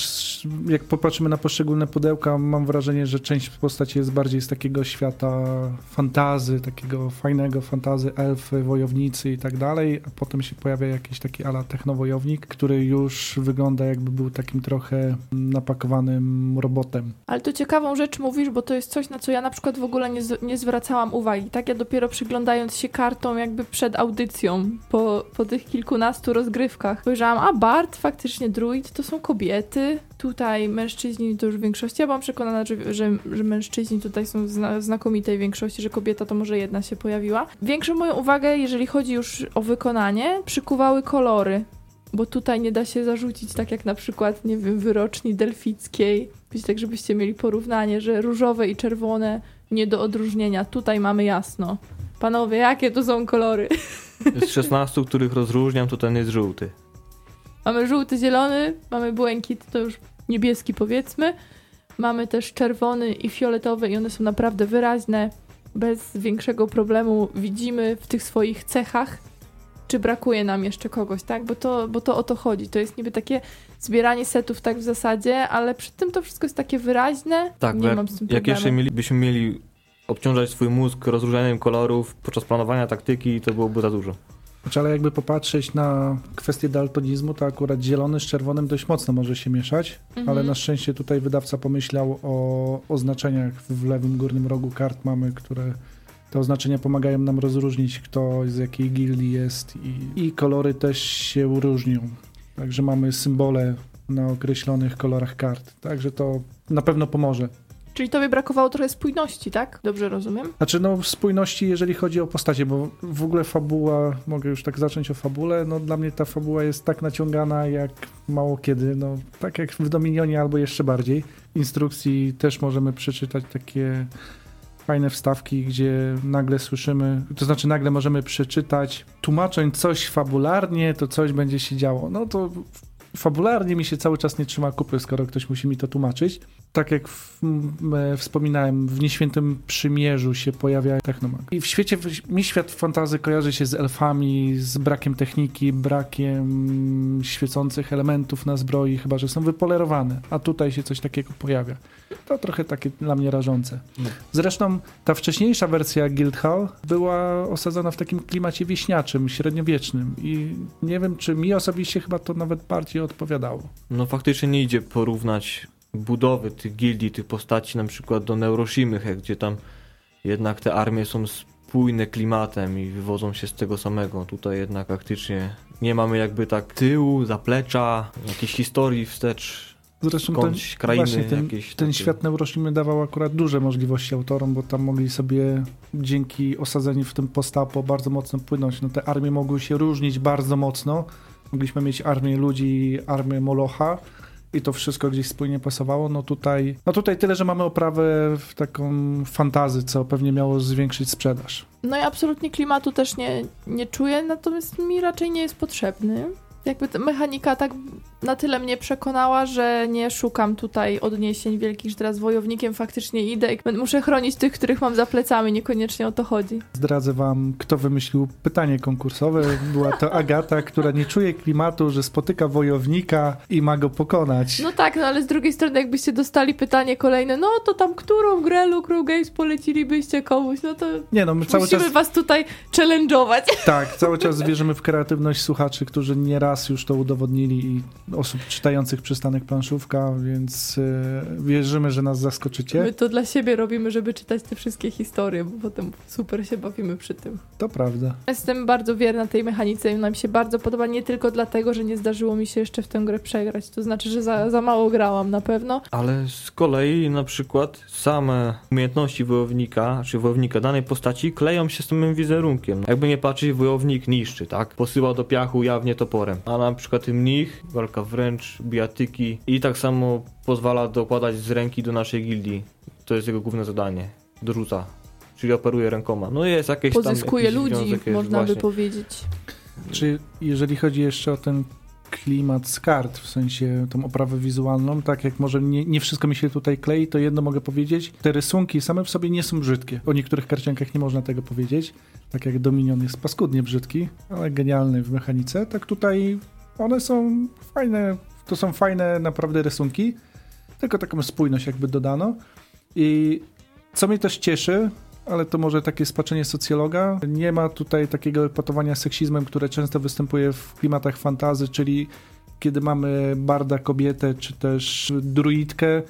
jak popatrzymy na poszczególne pudełka, mam wrażenie, że część postaci jest bardziej z takiego świata fantazy, takiego fajnego fantazy, elfy, wojownicy i tak dalej, a potem się pojawia jakiś taki ala technowojownik, który już wygląda jakby był takim trochę napakowanym robotem. Ale to ciekawą rzecz mówisz, bo to jest coś, na co ja na przykład w ogóle nie, z- nie zwracałam uwagi. Tak, ja dopiero przyglądając się kartom jakby przed audycją, po, po tych kilkunastu rozgrywkach, spojrzałam, a Bart, faktycznie druid, to są kobiety. Tutaj mężczyźni to już w większości. Ja byłam przekonana, że, że, że mężczyźni tutaj są w zna, znakomitej większości, że kobieta to może jedna się pojawiła. Większą moją uwagę, jeżeli chodzi już o wykonanie, przykuwały kolory. Bo tutaj nie da się zarzucić, tak jak na przykład, nie wiem, wyroczni delfickiej. Tak, żebyście mieli porównanie, że różowe i czerwone nie do odróżnienia. Tutaj mamy jasno. Panowie, jakie to są kolory? Z 16, których rozróżniam, to ten jest żółty. Mamy żółty, zielony, mamy błękit, to już niebieski powiedzmy. Mamy też czerwony i fioletowy i one są naprawdę wyraźne. Bez większego problemu widzimy w tych swoich cechach, czy brakuje nam jeszcze kogoś, tak? Bo to, bo to o to chodzi. To jest niby takie zbieranie setów tak w zasadzie, ale przy tym to wszystko jest takie wyraźne. Tak, Nie jak, mam z tym jak problemu. jeszcze mielibyśmy mieli obciążać swój mózg rozróżnianiem kolorów podczas planowania taktyki, to byłoby za dużo. Znaczy, ale jakby popatrzeć na kwestię daltonizmu, to akurat zielony z czerwonym dość mocno może się mieszać, Mhm. ale na szczęście tutaj wydawca pomyślał o oznaczeniach w lewym górnym rogu kart mamy, które te oznaczenia pomagają nam rozróżnić, kto z jakiej gildii jest i, i kolory też się różnią. Także mamy symbole na określonych kolorach kart, także to na pewno pomoże. Czyli tobie brakowało trochę spójności, tak? Dobrze rozumiem? Znaczy, no, spójności, jeżeli chodzi o postacie, bo w ogóle fabuła, mogę już tak zacząć o fabule, no dla mnie ta fabuła jest tak naciągana jak mało kiedy, no tak jak w Dominionie albo jeszcze bardziej. Instrukcji też możemy przeczytać takie fajne wstawki, gdzie nagle słyszymy, to znaczy nagle możemy przeczytać, tłumacząc coś fabularnie, to coś będzie się działo. No to fabularnie mi się cały czas nie trzyma kupy, skoro ktoś musi mi to tłumaczyć. Tak jak w, e, wspominałem, w Nieświętym Przymierzu się pojawia technomag. I w świecie, mi świat fantazy kojarzy się z elfami, z brakiem techniki, brakiem świecących elementów na zbroi, chyba że są wypolerowane, a tutaj się coś takiego pojawia. To trochę takie dla mnie rażące. No. Zresztą ta wcześniejsza wersja Guildhall była osadzona w takim klimacie wieśniaczym, średniowiecznym i nie wiem, czy mi osobiście chyba to nawet bardziej odpowiadało. No faktycznie nie idzie porównać budowy tych gildii, tych postaci na przykład do Neuroshimy, gdzie tam jednak te armie są spójne klimatem i wywodzą się z tego samego. Tutaj jednak faktycznie nie mamy jakby tak tyłu, zaplecza, jakiejś historii wstecz Zresztą ten, krainy ten, jakieś ten świat Neuroshimy dawał akurat duże możliwości autorom, bo tam mogli sobie dzięki osadzeniu w tym postapo bardzo mocno płynąć. No te armie mogły się różnić bardzo mocno. Mogliśmy mieć armię ludzi, armię Molocha i to wszystko gdzieś spójnie pasowało. No tutaj, no tutaj tyle, że mamy oprawę w taką fantazy, co pewnie miało zwiększyć sprzedaż. No i absolutnie klimatu też nie, nie czuję, natomiast mi raczej nie jest potrzebny jakby ta mechanika tak na tyle mnie przekonała, że nie szukam tutaj odniesień wielkich, że teraz wojownikiem faktycznie idę i muszę chronić tych, których mam za plecami, niekoniecznie o to chodzi. Zdradzę wam, kto wymyślił pytanie konkursowe. Była to Agata, która nie czuje klimatu, że spotyka wojownika i ma go pokonać. No tak, no ale z drugiej strony jakbyście dostali pytanie kolejne, no to tam którą grę Lucru Games polecilibyście komuś, no to nie, no, my cały musimy czas... was tutaj challenge'ować. Tak, cały czas wierzymy w kreatywność słuchaczy, którzy nieraz raz już to udowodnili i osób czytających przystanek planszówka, więc e, wierzymy, że nas zaskoczycie. My to dla siebie robimy, żeby czytać te wszystkie historie, bo potem super się bawimy przy tym. To prawda. Jestem bardzo wierna tej mechanice i nam się bardzo podoba, nie tylko dlatego, że nie zdarzyło mi się jeszcze w tę grę przegrać. To znaczy, że za, za mało grałam na pewno. Ale z kolei na przykład same umiejętności wojownika, czy wojownika danej postaci kleją się z tym wizerunkiem. Jakby nie patrzeć, wojownik niszczy, tak? Posyła do piachu jawnie toporem a na przykład mnich, walka wręcz, bijatyki i tak samo pozwala dokładać z ręki do naszej gildii. To jest jego główne zadanie. Dorzuca. Czyli operuje rękoma. No jest jakieś Pozyskuje tam, ludzi, związek, można by powiedzieć. Czy jeżeli chodzi jeszcze o ten klimat z kart, w sensie tą oprawę wizualną, tak jak może nie, nie, wszystko mi się tutaj klei, to jedno mogę powiedzieć, te rysunki same w sobie nie są brzydkie. O niektórych karciankach nie można tego powiedzieć, tak jak Dominion jest paskudnie brzydki, ale genialny w mechanice, tak tutaj one są fajne, to są fajne naprawdę rysunki, tylko taką spójność jakby dodano. I co mnie też cieszy, ale to może takie spaczenie socjologa. Nie ma tutaj takiego epatowania seksizmem, które często występuje w klimatach fantazy, czyli kiedy mamy barda kobietę, czy też druidkę,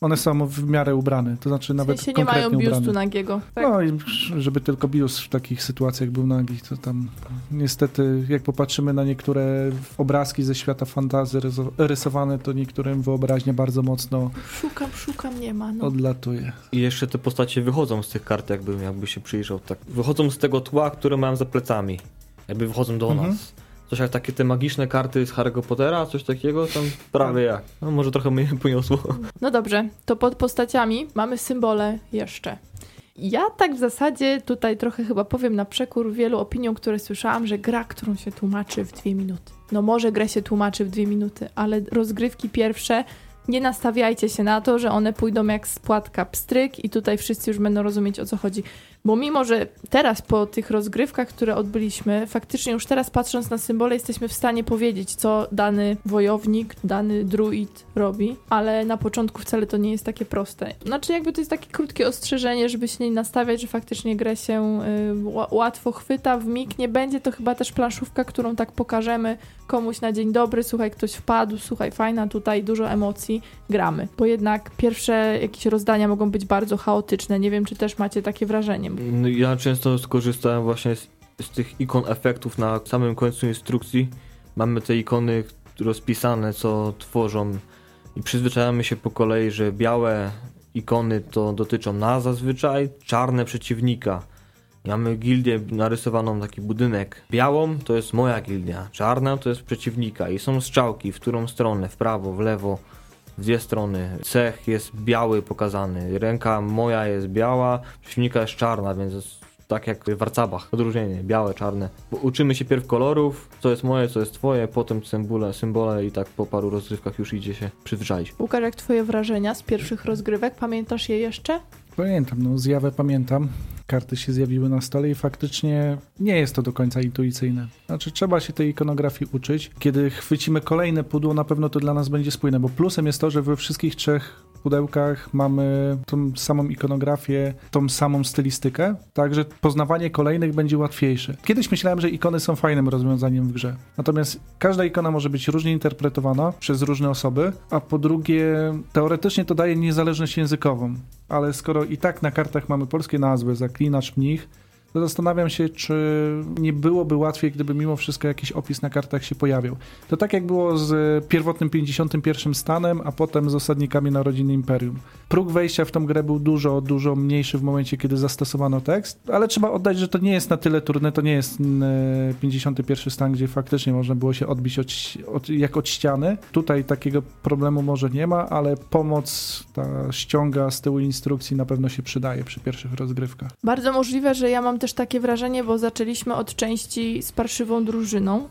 one są w miarę ubrane, to znaczy nawet w sensie nie mają biustu ubrane. nagiego. Tak? No i żeby tylko biust w takich sytuacjach był nagi, to tam niestety jak popatrzymy na niektóre obrazki ze świata fantazy rysowane, to niektórym wyobraźnia bardzo mocno Szukam, szukam, nie ma. No. Odlatuje. I jeszcze te postacie wychodzą z tych kart, jakby, jakby się przyjrzał. Tak. Wychodzą z tego tła, które mają za plecami. Jakby wychodzą do mhm. nas. Coś jak takie te magiczne karty z Harry'ego Pottera, coś takiego, tam prawie jak. No może trochę mnie poniosło. No dobrze, to pod postaciami mamy symbole jeszcze. Ja tak w zasadzie tutaj trochę chyba powiem na przekór wielu opiniom, które słyszałam, że gra, którą się tłumaczy w dwie minuty. No może grę się tłumaczy w dwie minuty, ale rozgrywki pierwsze nie nastawiajcie się na to, że one pójdą jak spłatka pstryk i tutaj wszyscy już będą rozumieć o co chodzi. Bo mimo, że teraz po tych rozgrywkach, które odbyliśmy, faktycznie już teraz patrząc na symbole, jesteśmy w stanie powiedzieć, co dany wojownik, dany druid robi, ale na początku wcale to nie jest takie proste. Znaczy, jakby to jest takie krótkie ostrzeżenie, żeby się nie nastawiać, że faktycznie grę się y, łatwo chwyta, w mig nie będzie to chyba też planszówka, którą tak pokażemy komuś na dzień dobry, słuchaj, ktoś wpadł, słuchaj, fajna tutaj, dużo emocji, gramy. Bo jednak pierwsze jakieś rozdania mogą być bardzo chaotyczne. Nie wiem, czy też macie takie wrażenie. No, ja często skorzystałem właśnie z, z tych ikon efektów na samym końcu instrukcji. Mamy te ikony rozpisane, co tworzą i przyzwyczajamy się po kolei, że białe ikony to dotyczą nas zazwyczaj, czarne przeciwnika. Mamy gildię narysowaną taki budynek. Białą to jest moja gildia, czarna to jest przeciwnika i są strzałki w którą stronę, w prawo, w lewo. Dwie strony. Cech jest biały pokazany, ręka moja jest biała, przeciwnika jest czarna, więc tak jak w warcabach, odróżnienie, białe, czarne. Bo uczymy się pierw kolorów, co jest moje, co jest twoje, potem symbole, symbole i tak po paru rozgrywkach już idzie się przyzwyczaić. Łukasz, jak twoje wrażenia z pierwszych rozgrywek? Pamiętasz je jeszcze? Pamiętam, no zjawę pamiętam. Karty się zjawiły na stole i faktycznie nie jest to do końca intuicyjne. Znaczy, trzeba się tej ikonografii uczyć. Kiedy chwycimy kolejne pudło, na pewno to dla nas będzie spójne, bo plusem jest to, że we wszystkich trzech pudełkach mamy tą samą ikonografię, tą samą stylistykę, także poznawanie kolejnych będzie łatwiejsze. Kiedyś myślałem, że ikony są fajnym rozwiązaniem w grze. Natomiast każda ikona może być różnie interpretowana przez różne osoby, a po drugie, teoretycznie to daje niezależność językową. Ale skoro i tak na kartach mamy polskie nazwy, zaklinacz, mnich, zastanawiam się, czy nie byłoby łatwiej, gdyby mimo wszystko jakiś opis na kartach się pojawił. To tak jak było z pierwotnym 51 stanem, a potem z osadnikami Narodziny Imperium. Próg wejścia w tą grę był dużo, dużo mniejszy w momencie, kiedy zastosowano tekst, ale trzeba oddać, że to nie jest na tyle trudne, to nie jest 51 stan, gdzie faktycznie można było się odbić od, od, jak od ściany. Tutaj takiego problemu może nie ma, ale pomoc, ta ściąga z tyłu instrukcji na pewno się przydaje przy pierwszych rozgrywkach. Bardzo możliwe, że ja mam też takie wrażenie, bo zaczęliśmy od części z parszywą drużyną.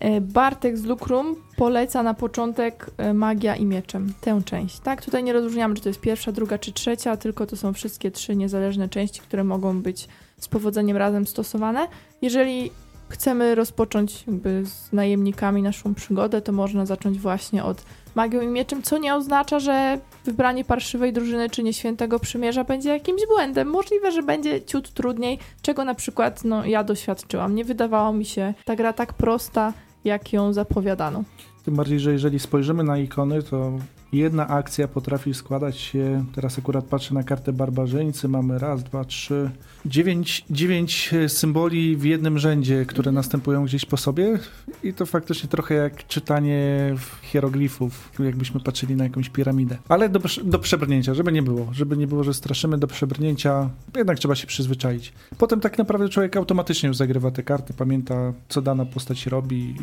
E, Bartek z Lukrum poleca na początek e, magia i mieczem, tę część, tak? Tutaj nie rozróżniamy, czy to jest pierwsza, druga czy trzecia, tylko to są wszystkie trzy niezależne części, które mogą być z powodzeniem razem stosowane. Jeżeli chcemy rozpocząć z najemnikami naszą przygodę, to można zacząć właśnie od magią i mieczem, co nie oznacza, że wybranie parszywej drużyny czy nieświętego przymierza będzie jakimś błędem. Możliwe, że będzie ciut trudniej, czego na przykład no, ja doświadczyłam. Nie wydawało mi się ta gra tak prosta, jak ją zapowiadano. Tym bardziej, że jeżeli spojrzymy na ikony, to jedna akcja potrafi składać się, teraz akurat patrzę na kartę barbarzyńcy, mamy raz, dwa, trzy, dziewięć, dziewięć symboli w jednym rzędzie, które następują gdzieś po sobie i to faktycznie trochę jak czytanie hieroglifów, jakbyśmy patrzyli na jakąś piramidę. Ale do, do przebrnięcia, żeby nie było, żeby nie było, że straszymy do przebrnięcia, jednak trzeba się przyzwyczaić. Potem tak naprawdę człowiek automatycznie już zagrywa te karty, pamięta co dana postać robi,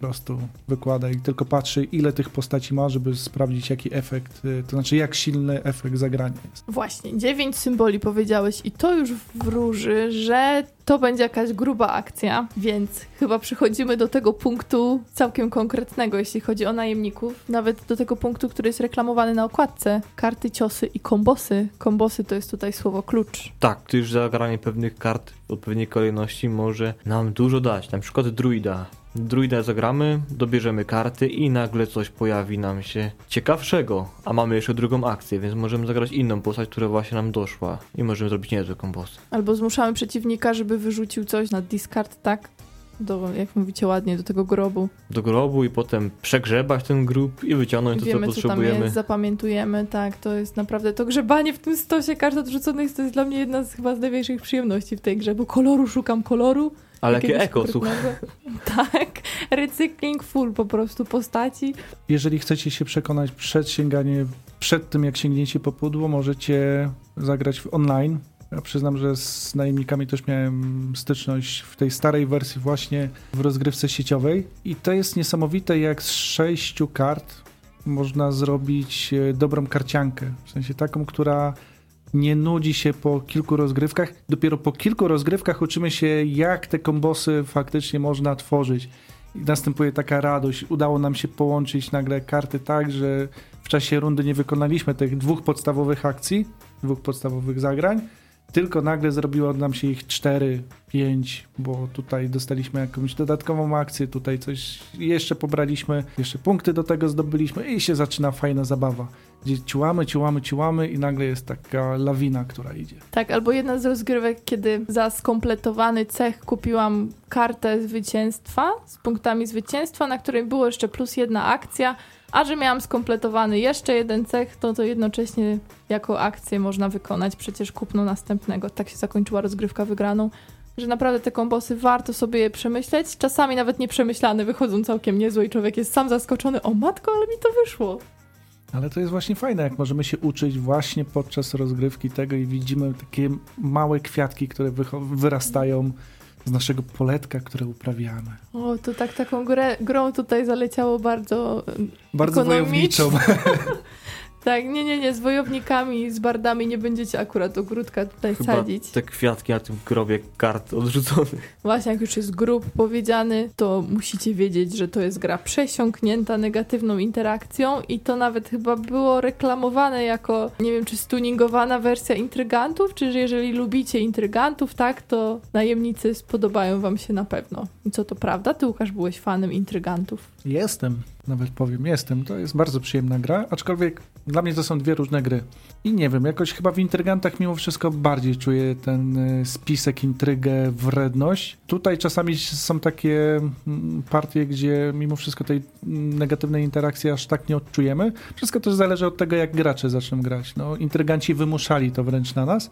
prostu wykłada i tylko patrzy ile tych postaci ma, żeby sprawdzić jaki efekt, y, to znaczy jak silny efekt zagrania jest. Właśnie, dziewięć symboli powiedziałeś i to już wróży, że to będzie jakaś gruba akcja, więc chyba przechodzimy do tego punktu całkiem konkretnego, jeśli chodzi o najemników. Nawet do tego punktu, który jest reklamowany na okładce. Karty, ciosy i kombosy. Kombosy to jest tutaj słowo klucz. Tak, to już zagranie pewnych kart w odpowiedniej kolejności może nam dużo dać. Na przykład druida. Druida zagramy, dobierzemy karty i nagle coś pojawi nam się ciekawszego. A mamy jeszcze drugą akcję, więc możemy zagrać inną postać, która właśnie nam doszła. I możemy zrobić niezłe kombosy. Albo zmuszamy przeciwnika, żeby wyrzucił coś na discard, tak? Do, jak mówicie ładnie, do tego grobu. Do grobu i potem przegrzebać ten grób i wyciągnąć Wiemy, to, co co tam potrzebujemy. jest, zapamiętujemy, tak, to jest naprawdę, to grzebanie w tym stosie kart odrzuconych to jest dla mnie jedna z chyba z największych przyjemności w tej grze, bo koloru szukam koloru. Ale jakie eko, słuchaj. Tak, recykling full po prostu postaci. Jeżeli chcecie się przekonać przed sięganiem, przed tym jak sięgniecie po pudło, możecie zagrać w online. Ja przyznam, że z najemnikami też miałem styczność w tej starej wersji właśnie w rozgrywce sieciowej i to jest niesamowite jak z sześciu kart można zrobić e, dobrą karciankę. W sensie taką, która nie nudzi się po kilku rozgrywkach. Dopiero po kilku rozgrywkach uczymy się, jak te kombosy faktycznie można tworzyć. I następuje taka radość. Udało nam się połączyć nagle karty tak, że w czasie rundy nie wykonaliśmy tych dwóch podstawowych akcji, dwóch podstawowych zagrań, tylko nagle zrobiło nam się ich cztery, pięć, bo tutaj dostaliśmy jakąś dodatkową akcję, tutaj coś jeszcze pobraliśmy, jeszcze punkty do tego zdobyliśmy i się zaczyna fajna zabawa gdzie ciłamy, ciłamy, ciłamy i nagle jest taka lawina, która idzie. Tak, albo jedna z rozgrywek, kiedy za skompletowany cech kupiłam kartę zwycięstwa z punktami zwycięstwa, na której było jeszcze plus jedna akcja, a że miałam skompletowany jeszcze jeden cech, to to jednocześnie jako akcję można wykonać przecież kupno następnego. Tak się zakończyła rozgrywka wygraną. Że naprawdę te kombosy warto sobie je przemyśleć. Czasami nawet nieprzemyślane wychodzą całkiem niezłe i człowiek jest sam zaskoczony. O matko, ale mi to wyszło. Ale to jest właśnie fajne, jak możemy się uczyć właśnie podczas rozgrywki tego i widzimy takie małe kwiatki, które wyrastają z naszego poletka, które uprawiamy. O, to tak taką grę, grą tutaj zaleciało bardzo Bardzo wojowniczą. Tak, nie, nie, nie, z wojownikami, z bardami nie będziecie akurat ogródka tutaj Chyba sadzić. te kwiatki na tym grobie kart odrzuconych. Właśnie jak już jest grób powiedziany, to musicie wiedzieć, że to jest gra przesiąknięta negatywną interakcją i to nawet chyba było reklamowane jako, nie wiem, czy stuningowana wersja intrygantów, czy że jeżeli lubicie intrygantów, tak, to najemnicy spodobają wam się na pewno. I co to prawda? Ty, Łukasz, byłeś fanem intrygantów. Jestem, nawet powiem, jestem. To jest bardzo przyjemna gra, aczkolwiek dla mnie to są dwie różne gry. I nie wiem, jakoś chyba w Intrygantach mimo wszystko bardziej czuję ten y, spisek, intrygę, wredność. Tutaj czasami są takie mm, partie, gdzie mimo wszystko tej mm, negatywnej interakcji aż tak nie odczujemy. Wszystko też zależy od tego, jak gracze zaczną grać. No, intryganci wymuszali to wręcz na nas.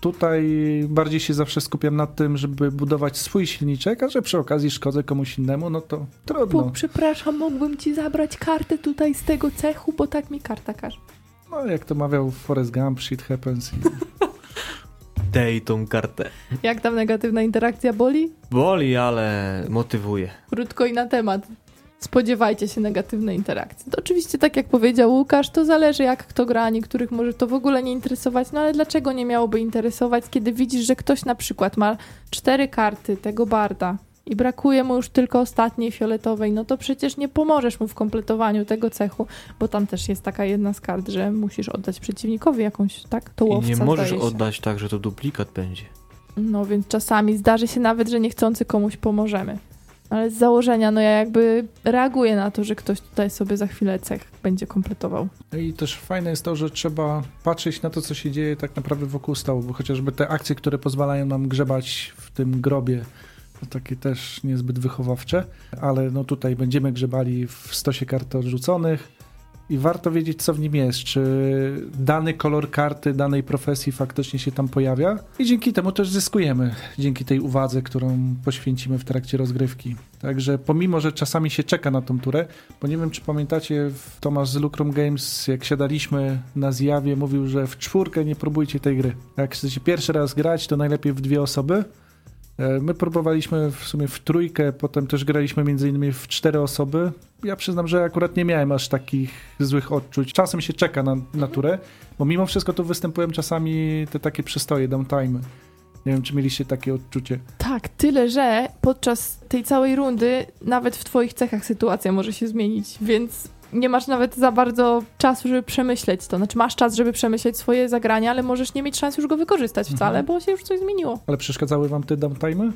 Tutaj bardziej się zawsze skupiam na tym, żeby budować swój silniczek, a że przy okazji szkodzę komuś innemu, no to trudno. Pu, przepraszam, mógłbym ci zabrać kartę tutaj z tego cechu, bo tak mi karta każe. No, jak to mawiał Forrest Gump, shit happens. I... Dej tą kartę. Jak tam negatywna interakcja boli? Boli, ale motywuje. Krótko i na temat. Spodziewajcie się negatywnej interakcji. To oczywiście, tak jak powiedział Łukasz, to zależy jak kto gra, niektórych może to w ogóle nie interesować, no ale dlaczego nie miałoby interesować, kiedy widzisz, że ktoś na przykład ma cztery karty tego barda i brakuje mu już tylko ostatniej fioletowej, no to przecież nie pomożesz mu w kompletowaniu tego cechu, bo tam też jest taka jedna z kart, że musisz oddać przeciwnikowi jakąś, tak? To I łowca, nie możesz oddać tak, że to duplikat będzie. No więc czasami zdarzy się nawet, że niechcący komuś pomożemy. Ale z założenia, no ja jakby reaguję na to, że ktoś tutaj sobie za chwilę cech będzie kompletował. No I też fajne jest to, że trzeba patrzeć na to, co się dzieje tak naprawdę wokół stołu, bo chociażby te akcje, które pozwalają nam grzebać w tym grobie, to takie też niezbyt wychowawcze, ale no tutaj będziemy grzebali w stosie kart odrzuconych i warto wiedzieć, co w nim jest, czy dany kolor karty danej profesji faktycznie się tam pojawia i dzięki temu też zyskujemy, dzięki tej uwadze, którą poświęcimy w trakcie rozgrywki. Także pomimo, że czasami się czeka na tą turę, bo nie wiem, czy pamiętacie, Tomasz z Lucrum Games, jak siadaliśmy na zjawie, mówił, że w czwórkę nie próbujcie tej gry. Jak chcecie pierwszy raz grać, to najlepiej w dwie osoby. E, My próbowaliśmy w sumie w trójkę, potem też graliśmy między innymi w cztery osoby. Ja przyznam, że akurat nie miałem aż takich złych odczuć. Czasem się czeka na, na turę, bo mimo wszystko tu występują czasami te takie przystoje, downtime. Nie wiem, czy mieliście takie odczucie. Tak, tyle, że podczas tej całej rundy nawet w twoich cechach sytuacja może się zmienić, więc nie masz nawet za bardzo czasu, żeby przemyśleć to. Znaczy masz czas, żeby przemyśleć swoje zagranie, ale możesz nie mieć szans już go wykorzystać wcale, Mhm. bo się już coś zmieniło. Ale przeszkadzały wam te downtime?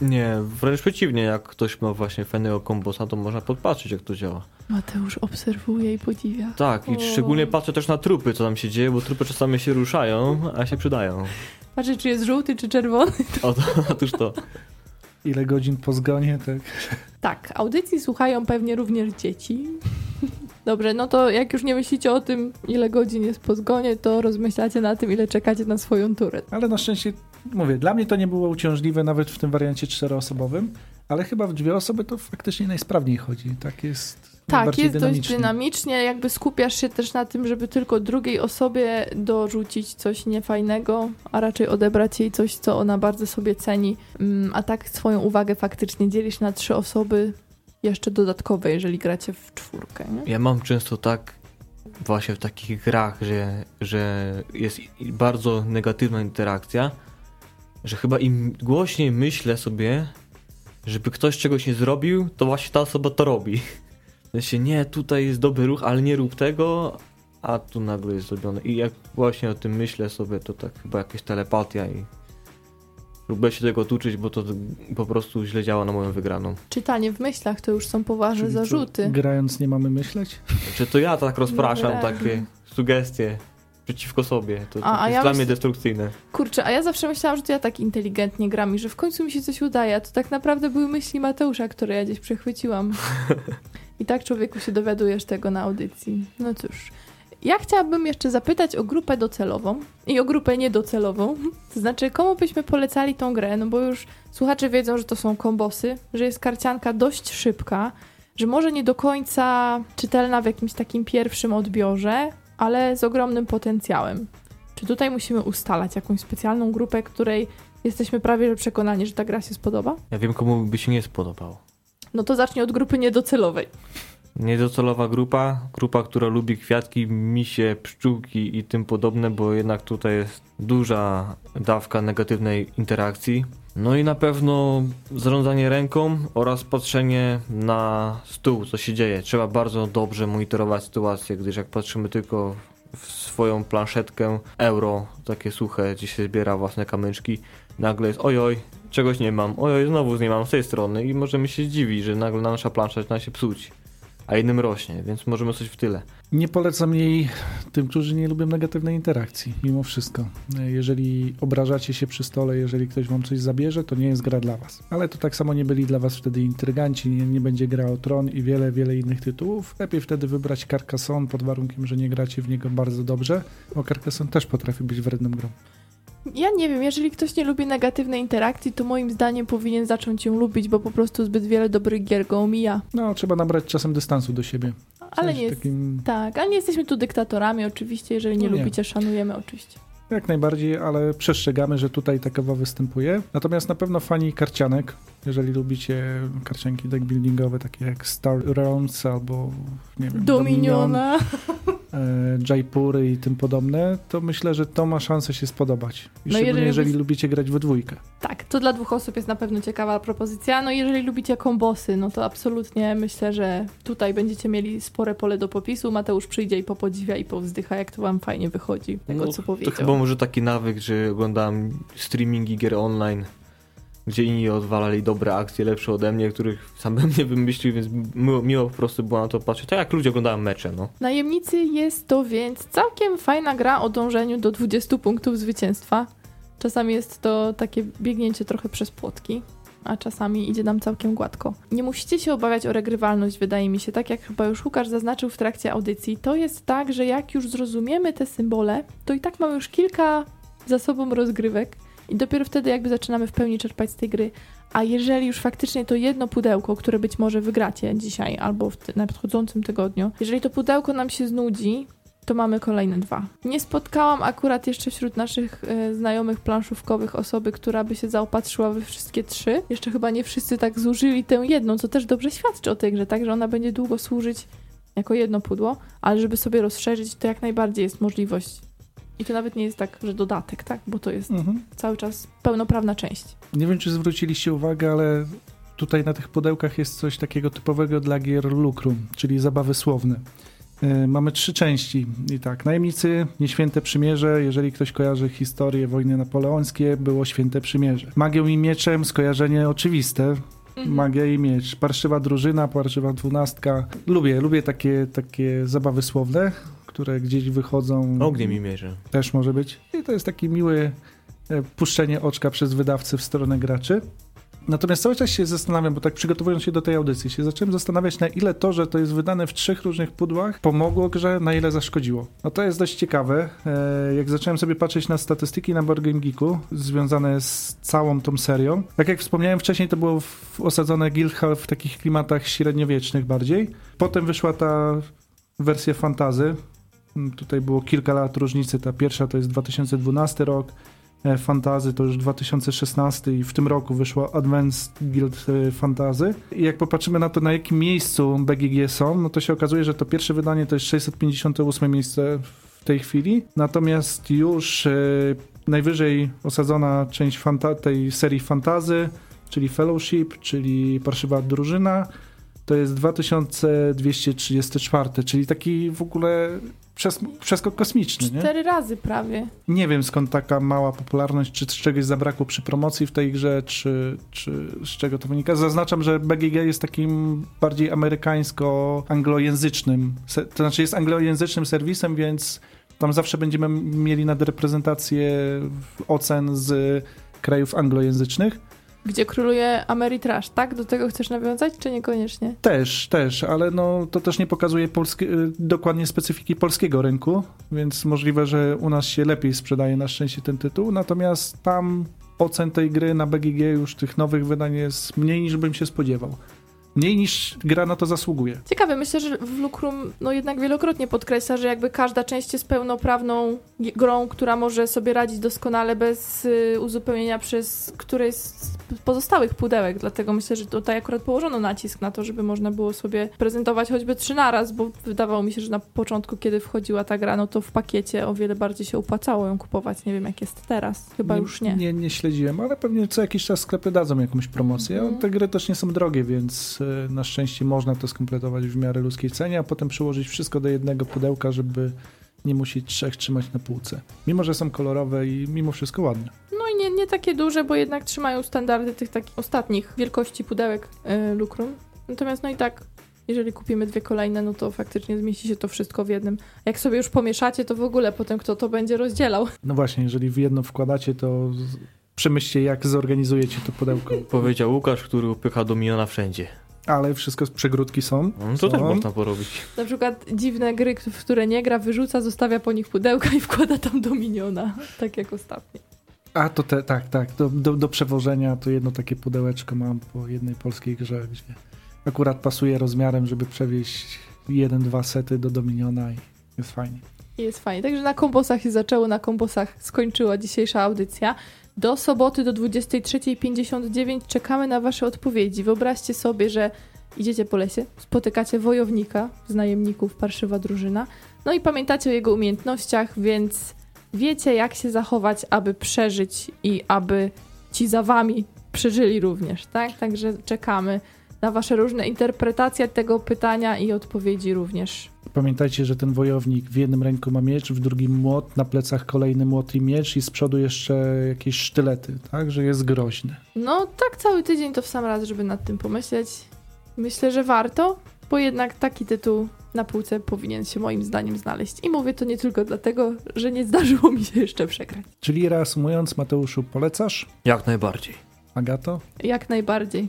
Nie, wręcz przeciwnie, jak ktoś ma właśnie fajnego kombosa, to można podpatrzeć, jak to działa. Mateusz obserwuje i podziwia. Tak, i O. szczególnie patrzę też na trupy, co tam się dzieje, bo trupy czasami się ruszają, a się przydają. Patrzę, czy jest żółty, czy czerwony. O, to, otóż to. Ile godzin po zgonie, tak? Tak, audycji słuchają pewnie również dzieci. Dobrze, no to jak już nie myślicie o tym, ile godzin jest po zgonie, to rozmyślacie na tym, ile czekacie na swoją turę. Ale na szczęście, mówię, dla mnie to nie było uciążliwe nawet w tym wariancie czteroosobowym, ale chyba w dwie osoby to faktycznie najsprawniej chodzi. Tak jest Tak, jest dość dynamicznie. jakby skupiasz się też na tym, żeby tylko drugiej osobie dorzucić coś niefajnego, a raczej odebrać jej coś, co ona bardzo sobie ceni. Mm, A tak swoją uwagę faktycznie dzielisz na trzy osoby, jeszcze dodatkowe, jeżeli gracie w czwórkę. Nie? Ja mam często tak właśnie w takich grach, że, że jest bardzo negatywna interakcja, że chyba im głośniej myślę sobie, żeby ktoś czegoś nie zrobił, to właśnie ta osoba to robi. W sensie, nie, tutaj jest dobry ruch, ale nie rób tego, a tu nagle jest zrobione. I jak właśnie o tym myślę sobie, to tak chyba jakaś telepatia i próbuję się tego uczyć, bo to po prostu źle działa na moją wygraną. Czytanie w myślach to już są poważne Czyli co, zarzuty. grając nie mamy myśleć? Czy to ja tak rozpraszam Dobra. takie sugestie przeciwko sobie. To, to A- a jest ja dla myśl- mnie destrukcyjne. Kurczę, a ja zawsze myślałam, że to ja tak inteligentnie gram i że w końcu mi się coś udaje, a to tak naprawdę były myśli Mateusza, które ja gdzieś przechwyciłam. I tak człowieku się dowiadujesz tego na audycji. No cóż. Ja chciałabym jeszcze zapytać o grupę docelową i o grupę niedocelową. To znaczy, komu byśmy polecali tą grę? No bo już słuchacze wiedzą, że to są kombosy, że jest karcianka dość szybka, że może nie do końca czytelna w jakimś takim pierwszym odbiorze, ale z ogromnym potencjałem. Czy tutaj musimy ustalać jakąś specjalną grupę, której jesteśmy prawie że przekonani, że ta gra się spodoba? Ja wiem, komu by się nie spodobało. No to zacznij od grupy niedocelowej. Niedocelowa grupa, grupa, która lubi kwiatki, misie, pszczółki i tym podobne, bo jednak tutaj jest duża dawka negatywnej interakcji. No i na pewno zarządzanie ręką oraz patrzenie na stół, co się dzieje. Trzeba bardzo dobrze monitorować sytuację, gdyż jak patrzymy tylko w swoją planszetkę euro, takie suche, gdzie się zbiera własne kamyczki, nagle jest ojoj, czegoś nie mam, ojoj, znowu nie mam z tej strony i możemy się zdziwić, że nagle nasza plansza zaczyna się psuć a innym rośnie, więc możemy coś w tyle. Nie polecam jej tym, którzy nie lubią negatywnej interakcji, mimo wszystko. Jeżeli obrażacie się przy stole, jeżeli ktoś wam coś zabierze, to nie jest gra dla was. Ale to tak samo nie byli dla was wtedy intryganci, nie, nie będzie gra o Tron i wiele, wiele innych tytułów. Lepiej wtedy wybrać Carcassonne pod warunkiem, że nie gracie w niego bardzo dobrze, bo Carcassonne też potrafi być wrednym grą. Ja nie wiem, jeżeli ktoś nie lubi negatywnej interakcji, to moim zdaniem powinien zacząć ją lubić, bo po prostu zbyt wiele dobrych gier go omija. No, trzeba nabrać czasem dystansu do siebie. Ale nie takim... tak, ale nie jesteśmy tu dyktatorami oczywiście, jeżeli nie, no nie. lubicie, szanujemy oczywiście. Jak najbardziej, ale przestrzegamy, że tutaj takowa występuje. Natomiast na pewno fani karcianek, jeżeli lubicie karcianki deckbuildingowe, takie jak Star Realms albo nie wiem, Dominiona, e, Jaipury i tym podobne, to myślę, że to ma szansę się spodobać. I no jeżeli, jeżeli lubicie grać we dwójkę. Tak, to dla dwóch osób jest na pewno ciekawa propozycja. No jeżeli lubicie kombosy, no to absolutnie myślę, że tutaj będziecie mieli spore pole do popisu. Mateusz przyjdzie i popodziwia i powzdycha, jak to wam fajnie wychodzi, tego no, co powiedział. To chyba może taki nawyk, że oglądam streamingi gier online gdzie inni odwalali dobre akcje, lepsze ode mnie, których sam bym nie wymyślił, więc miło, miło po prostu było na to patrzeć, tak jak ludzie oglądają mecze, no. Najemnicy jest to więc całkiem fajna gra o dążeniu do 20 punktów zwycięstwa. Czasami jest to takie biegnięcie trochę przez płotki, a czasami idzie nam całkiem gładko. Nie musicie się obawiać o regrywalność, wydaje mi się, tak jak chyba już Łukasz zaznaczył w trakcie audycji. To jest tak, że jak już zrozumiemy te symbole, to i tak mamy już kilka za sobą rozgrywek, i dopiero wtedy jakby zaczynamy w pełni czerpać z tej gry. A jeżeli już faktycznie to jedno pudełko, które być może wygracie dzisiaj albo w na nadchodzącym tygodniu, jeżeli to pudełko nam się znudzi, to mamy kolejne dwa. Nie spotkałam akurat jeszcze wśród naszych y, znajomych planszówkowych osoby, która by się zaopatrzyła we wszystkie trzy. Jeszcze chyba nie wszyscy tak zużyli tę jedną, co też dobrze świadczy o tej grze, tak, że ona będzie długo służyć jako jedno pudło, ale żeby sobie rozszerzyć, to jak najbardziej jest możliwość i to nawet nie jest tak, że dodatek, tak? Bo to jest mhm. cały czas pełnoprawna część. Nie wiem, czy zwróciliście uwagę, ale tutaj na tych pudełkach jest coś takiego typowego dla gier Lucrum, czyli zabawy słowne. Yy, mamy trzy części. I tak, najemnicy, nieświęte przymierze. Jeżeli ktoś kojarzy historię wojny napoleońskie, było święte przymierze. Magią i mieczem, skojarzenie oczywiste. Mhm. Magia i miecz. Parszywa drużyna, parszywa dwunastka. Lubię, lubię takie, takie zabawy słowne które gdzieś wychodzą. Ogniem i mierzy. Też może być. I to jest taki miły e, puszczenie oczka przez wydawcę w stronę graczy. Natomiast cały czas się zastanawiam, bo tak przygotowując się do tej audycji, się zacząłem zastanawiać, na ile to, że to jest wydane w trzech różnych pudłach, pomogło grze, na ile zaszkodziło. No to jest dość ciekawe. E, jak zacząłem sobie patrzeć na statystyki na Board Game Geeku, związane z całą tą serią, tak jak wspomniałem wcześniej, to było osadzone Guildhall w takich klimatach średniowiecznych bardziej. Potem wyszła ta wersja fantazy, Tutaj było kilka lat różnicy. Ta pierwsza to jest 2012 rok, e, Fantazy to już 2016 i w tym roku wyszło Advanced Guild e, Fantazy. I jak popatrzymy na to, na jakim miejscu BGG są, no to się okazuje, że to pierwsze wydanie to jest 658 miejsce w tej chwili. Natomiast już e, najwyżej osadzona część tej serii Fantazy, czyli Fellowship, czyli Parszywa Drużyna, to jest 2234, czyli taki w ogóle przes przeskok kosmiczny. Cztery nie? razy prawie. Nie wiem skąd taka mała popularność, czy z czegoś zabrakło przy promocji w tej grze, czy, czy z czego to wynika. Zaznaczam, że BGG jest takim bardziej amerykańsko-anglojęzycznym, to znaczy jest anglojęzycznym serwisem, więc tam zawsze będziemy mieli nadreprezentację ocen z krajów anglojęzycznych. Gdzie króluje Ameritrash, tak? Do tego chcesz nawiązać, czy niekoniecznie? Też, też, ale no, to też nie pokazuje polskie, y, dokładnie specyfiki polskiego rynku, więc możliwe, że u nas się lepiej sprzedaje na szczęście ten tytuł, natomiast tam ocen tej gry na BGG już tych nowych wydań jest mniej niż bym się spodziewał. Mniej niż gra na to zasługuje. Ciekawe, myślę, że w Lucrum no jednak wielokrotnie podkreśla, że jakby każda część jest pełnoprawną grą, która może sobie radzić doskonale bez y, uzupełnienia przez któreś z pozostałych pudełek, dlatego myślę, że tutaj akurat położono nacisk na to, żeby można było sobie prezentować choćby trzy naraz, bo wydawało mi się, że na początku, kiedy wchodziła ta gra, no to w pakiecie o wiele bardziej się opłacało ją kupować. Nie wiem, jak jest teraz. Chyba już nie. Nie, nie śledziłem, ale pewnie co jakiś czas sklepy dadzą jakąś promocję. Mhm. Te gry też nie są drogie, więc e, na szczęście można to skompletować w miarę ludzkiej cenie, a potem przyłożyć wszystko do jednego pudełka, żeby nie musieć trzech trzymać na półce. Mimo, że są kolorowe i mimo wszystko ładne. No i nie, nie takie duże, bo jednak trzymają standardy tych takich ostatnich wielkości pudełek y, Lucrum. Natomiast no i tak, jeżeli kupimy dwie kolejne, no to faktycznie zmieści się to wszystko w jednym. Jak sobie już pomieszacie, to w ogóle potem kto to będzie rozdzielał. No właśnie, jeżeli w jedno wkładacie, to przemyślcie, jak zorganizujecie to pudełko. Powiedział Łukasz, który upycha dominiona wszędzie. Ale wszystko z przegródki są. No to tak Są. można porobić. Na przykład dziwne gry, w które nie gra, wyrzuca, zostawia po nich pudełka i wkłada tam Dominiona. Tak jak ostatnio. A to te, tak, tak. Do, do, do przewożenia to jedno takie pudełeczko mam po jednej polskiej grze, gdzie akurat pasuje rozmiarem, żeby przewieźć jeden, dwa sety do Dominiona i jest fajnie. I jest fajnie. Także na komposach się zaczęło, na komposach skończyła dzisiejsza audycja. Do soboty do 23.59 czekamy na Wasze odpowiedzi. Wyobraźcie sobie, że idziecie po lesie, spotykacie wojownika z najemników Parszywa Drużyna, no i pamiętacie o jego umiejętnościach, więc wiecie, jak się zachować, aby przeżyć i aby ci za Wami przeżyli również, tak? Także czekamy na Wasze różne interpretacje tego pytania i odpowiedzi również. Pamiętajcie, że ten wojownik w jednym ręku ma miecz, w drugim młot, na plecach kolejny młot i miecz i z przodu jeszcze jakieś sztylety, tak? Że jest groźny. No, tak cały tydzień to w sam raz, żeby nad tym pomyśleć. Myślę, że warto, bo jednak taki tytuł na półce powinien się moim zdaniem znaleźć. I mówię to nie tylko dlatego, że nie zdarzyło mi się jeszcze przegrać. Czyli reasumując, Mateuszu, polecasz? Jak najbardziej. Agato? Jak najbardziej.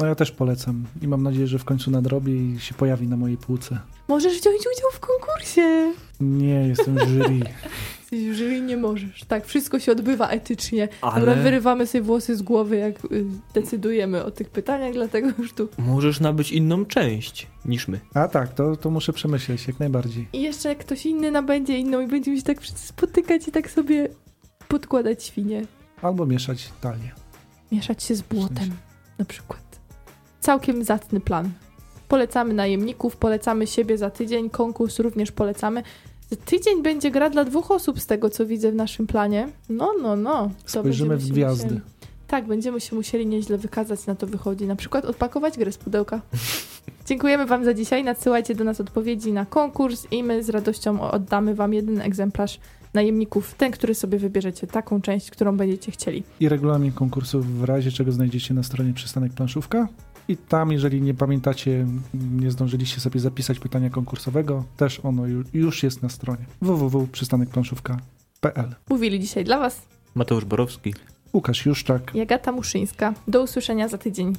No ja też polecam i mam nadzieję, że w końcu nadrobię i się pojawi na mojej półce. Możesz wziąć udział w konkursie. Nie, jestem w jury. Jesteś w jury nie możesz. Tak, wszystko się odbywa etycznie. Dobra, Ale wyrywamy sobie włosy z głowy, jak y, decydujemy o tych pytaniach, dlatego już tu. możesz nabyć inną część niż my. A tak, to, to muszę przemyśleć jak najbardziej. I jeszcze jak ktoś inny nabędzie inną i będziemy się tak wszyscy spotykać i tak sobie podkładać świnie. Albo mieszać talię. Mieszać się z W błotem, sensie. na przykład. Całkiem zacny plan. Polecamy najemników, polecamy siebie za tydzień, konkurs również polecamy. Za tydzień będzie gra dla dwóch osób z tego, co widzę w naszym planie. No, no, no. To Spojrzymy w gwiazdy. Musieli... Tak, będziemy się musieli nieźle wykazać, na to wychodzi. Na przykład odpakować grę z pudełka. Dziękujemy Wam za dzisiaj. Nadsyłajcie do nas odpowiedzi na konkurs i my z radością oddamy Wam jeden egzemplarz najemników. Ten, który sobie wybierzecie, taką część, którą będziecie chcieli. I regulamin konkursów w razie czego znajdziecie na stronie Przystanek Planszówka. I tam, jeżeli nie pamiętacie, nie zdążyliście sobie zapisać pytania konkursowego, też ono ju- już jest na stronie www.przystanekplanszówka.pl Mówili dzisiaj dla Was Mateusz Borowski. Łukasz Juszczak. i Agata Muszyńska. Do usłyszenia za tydzień.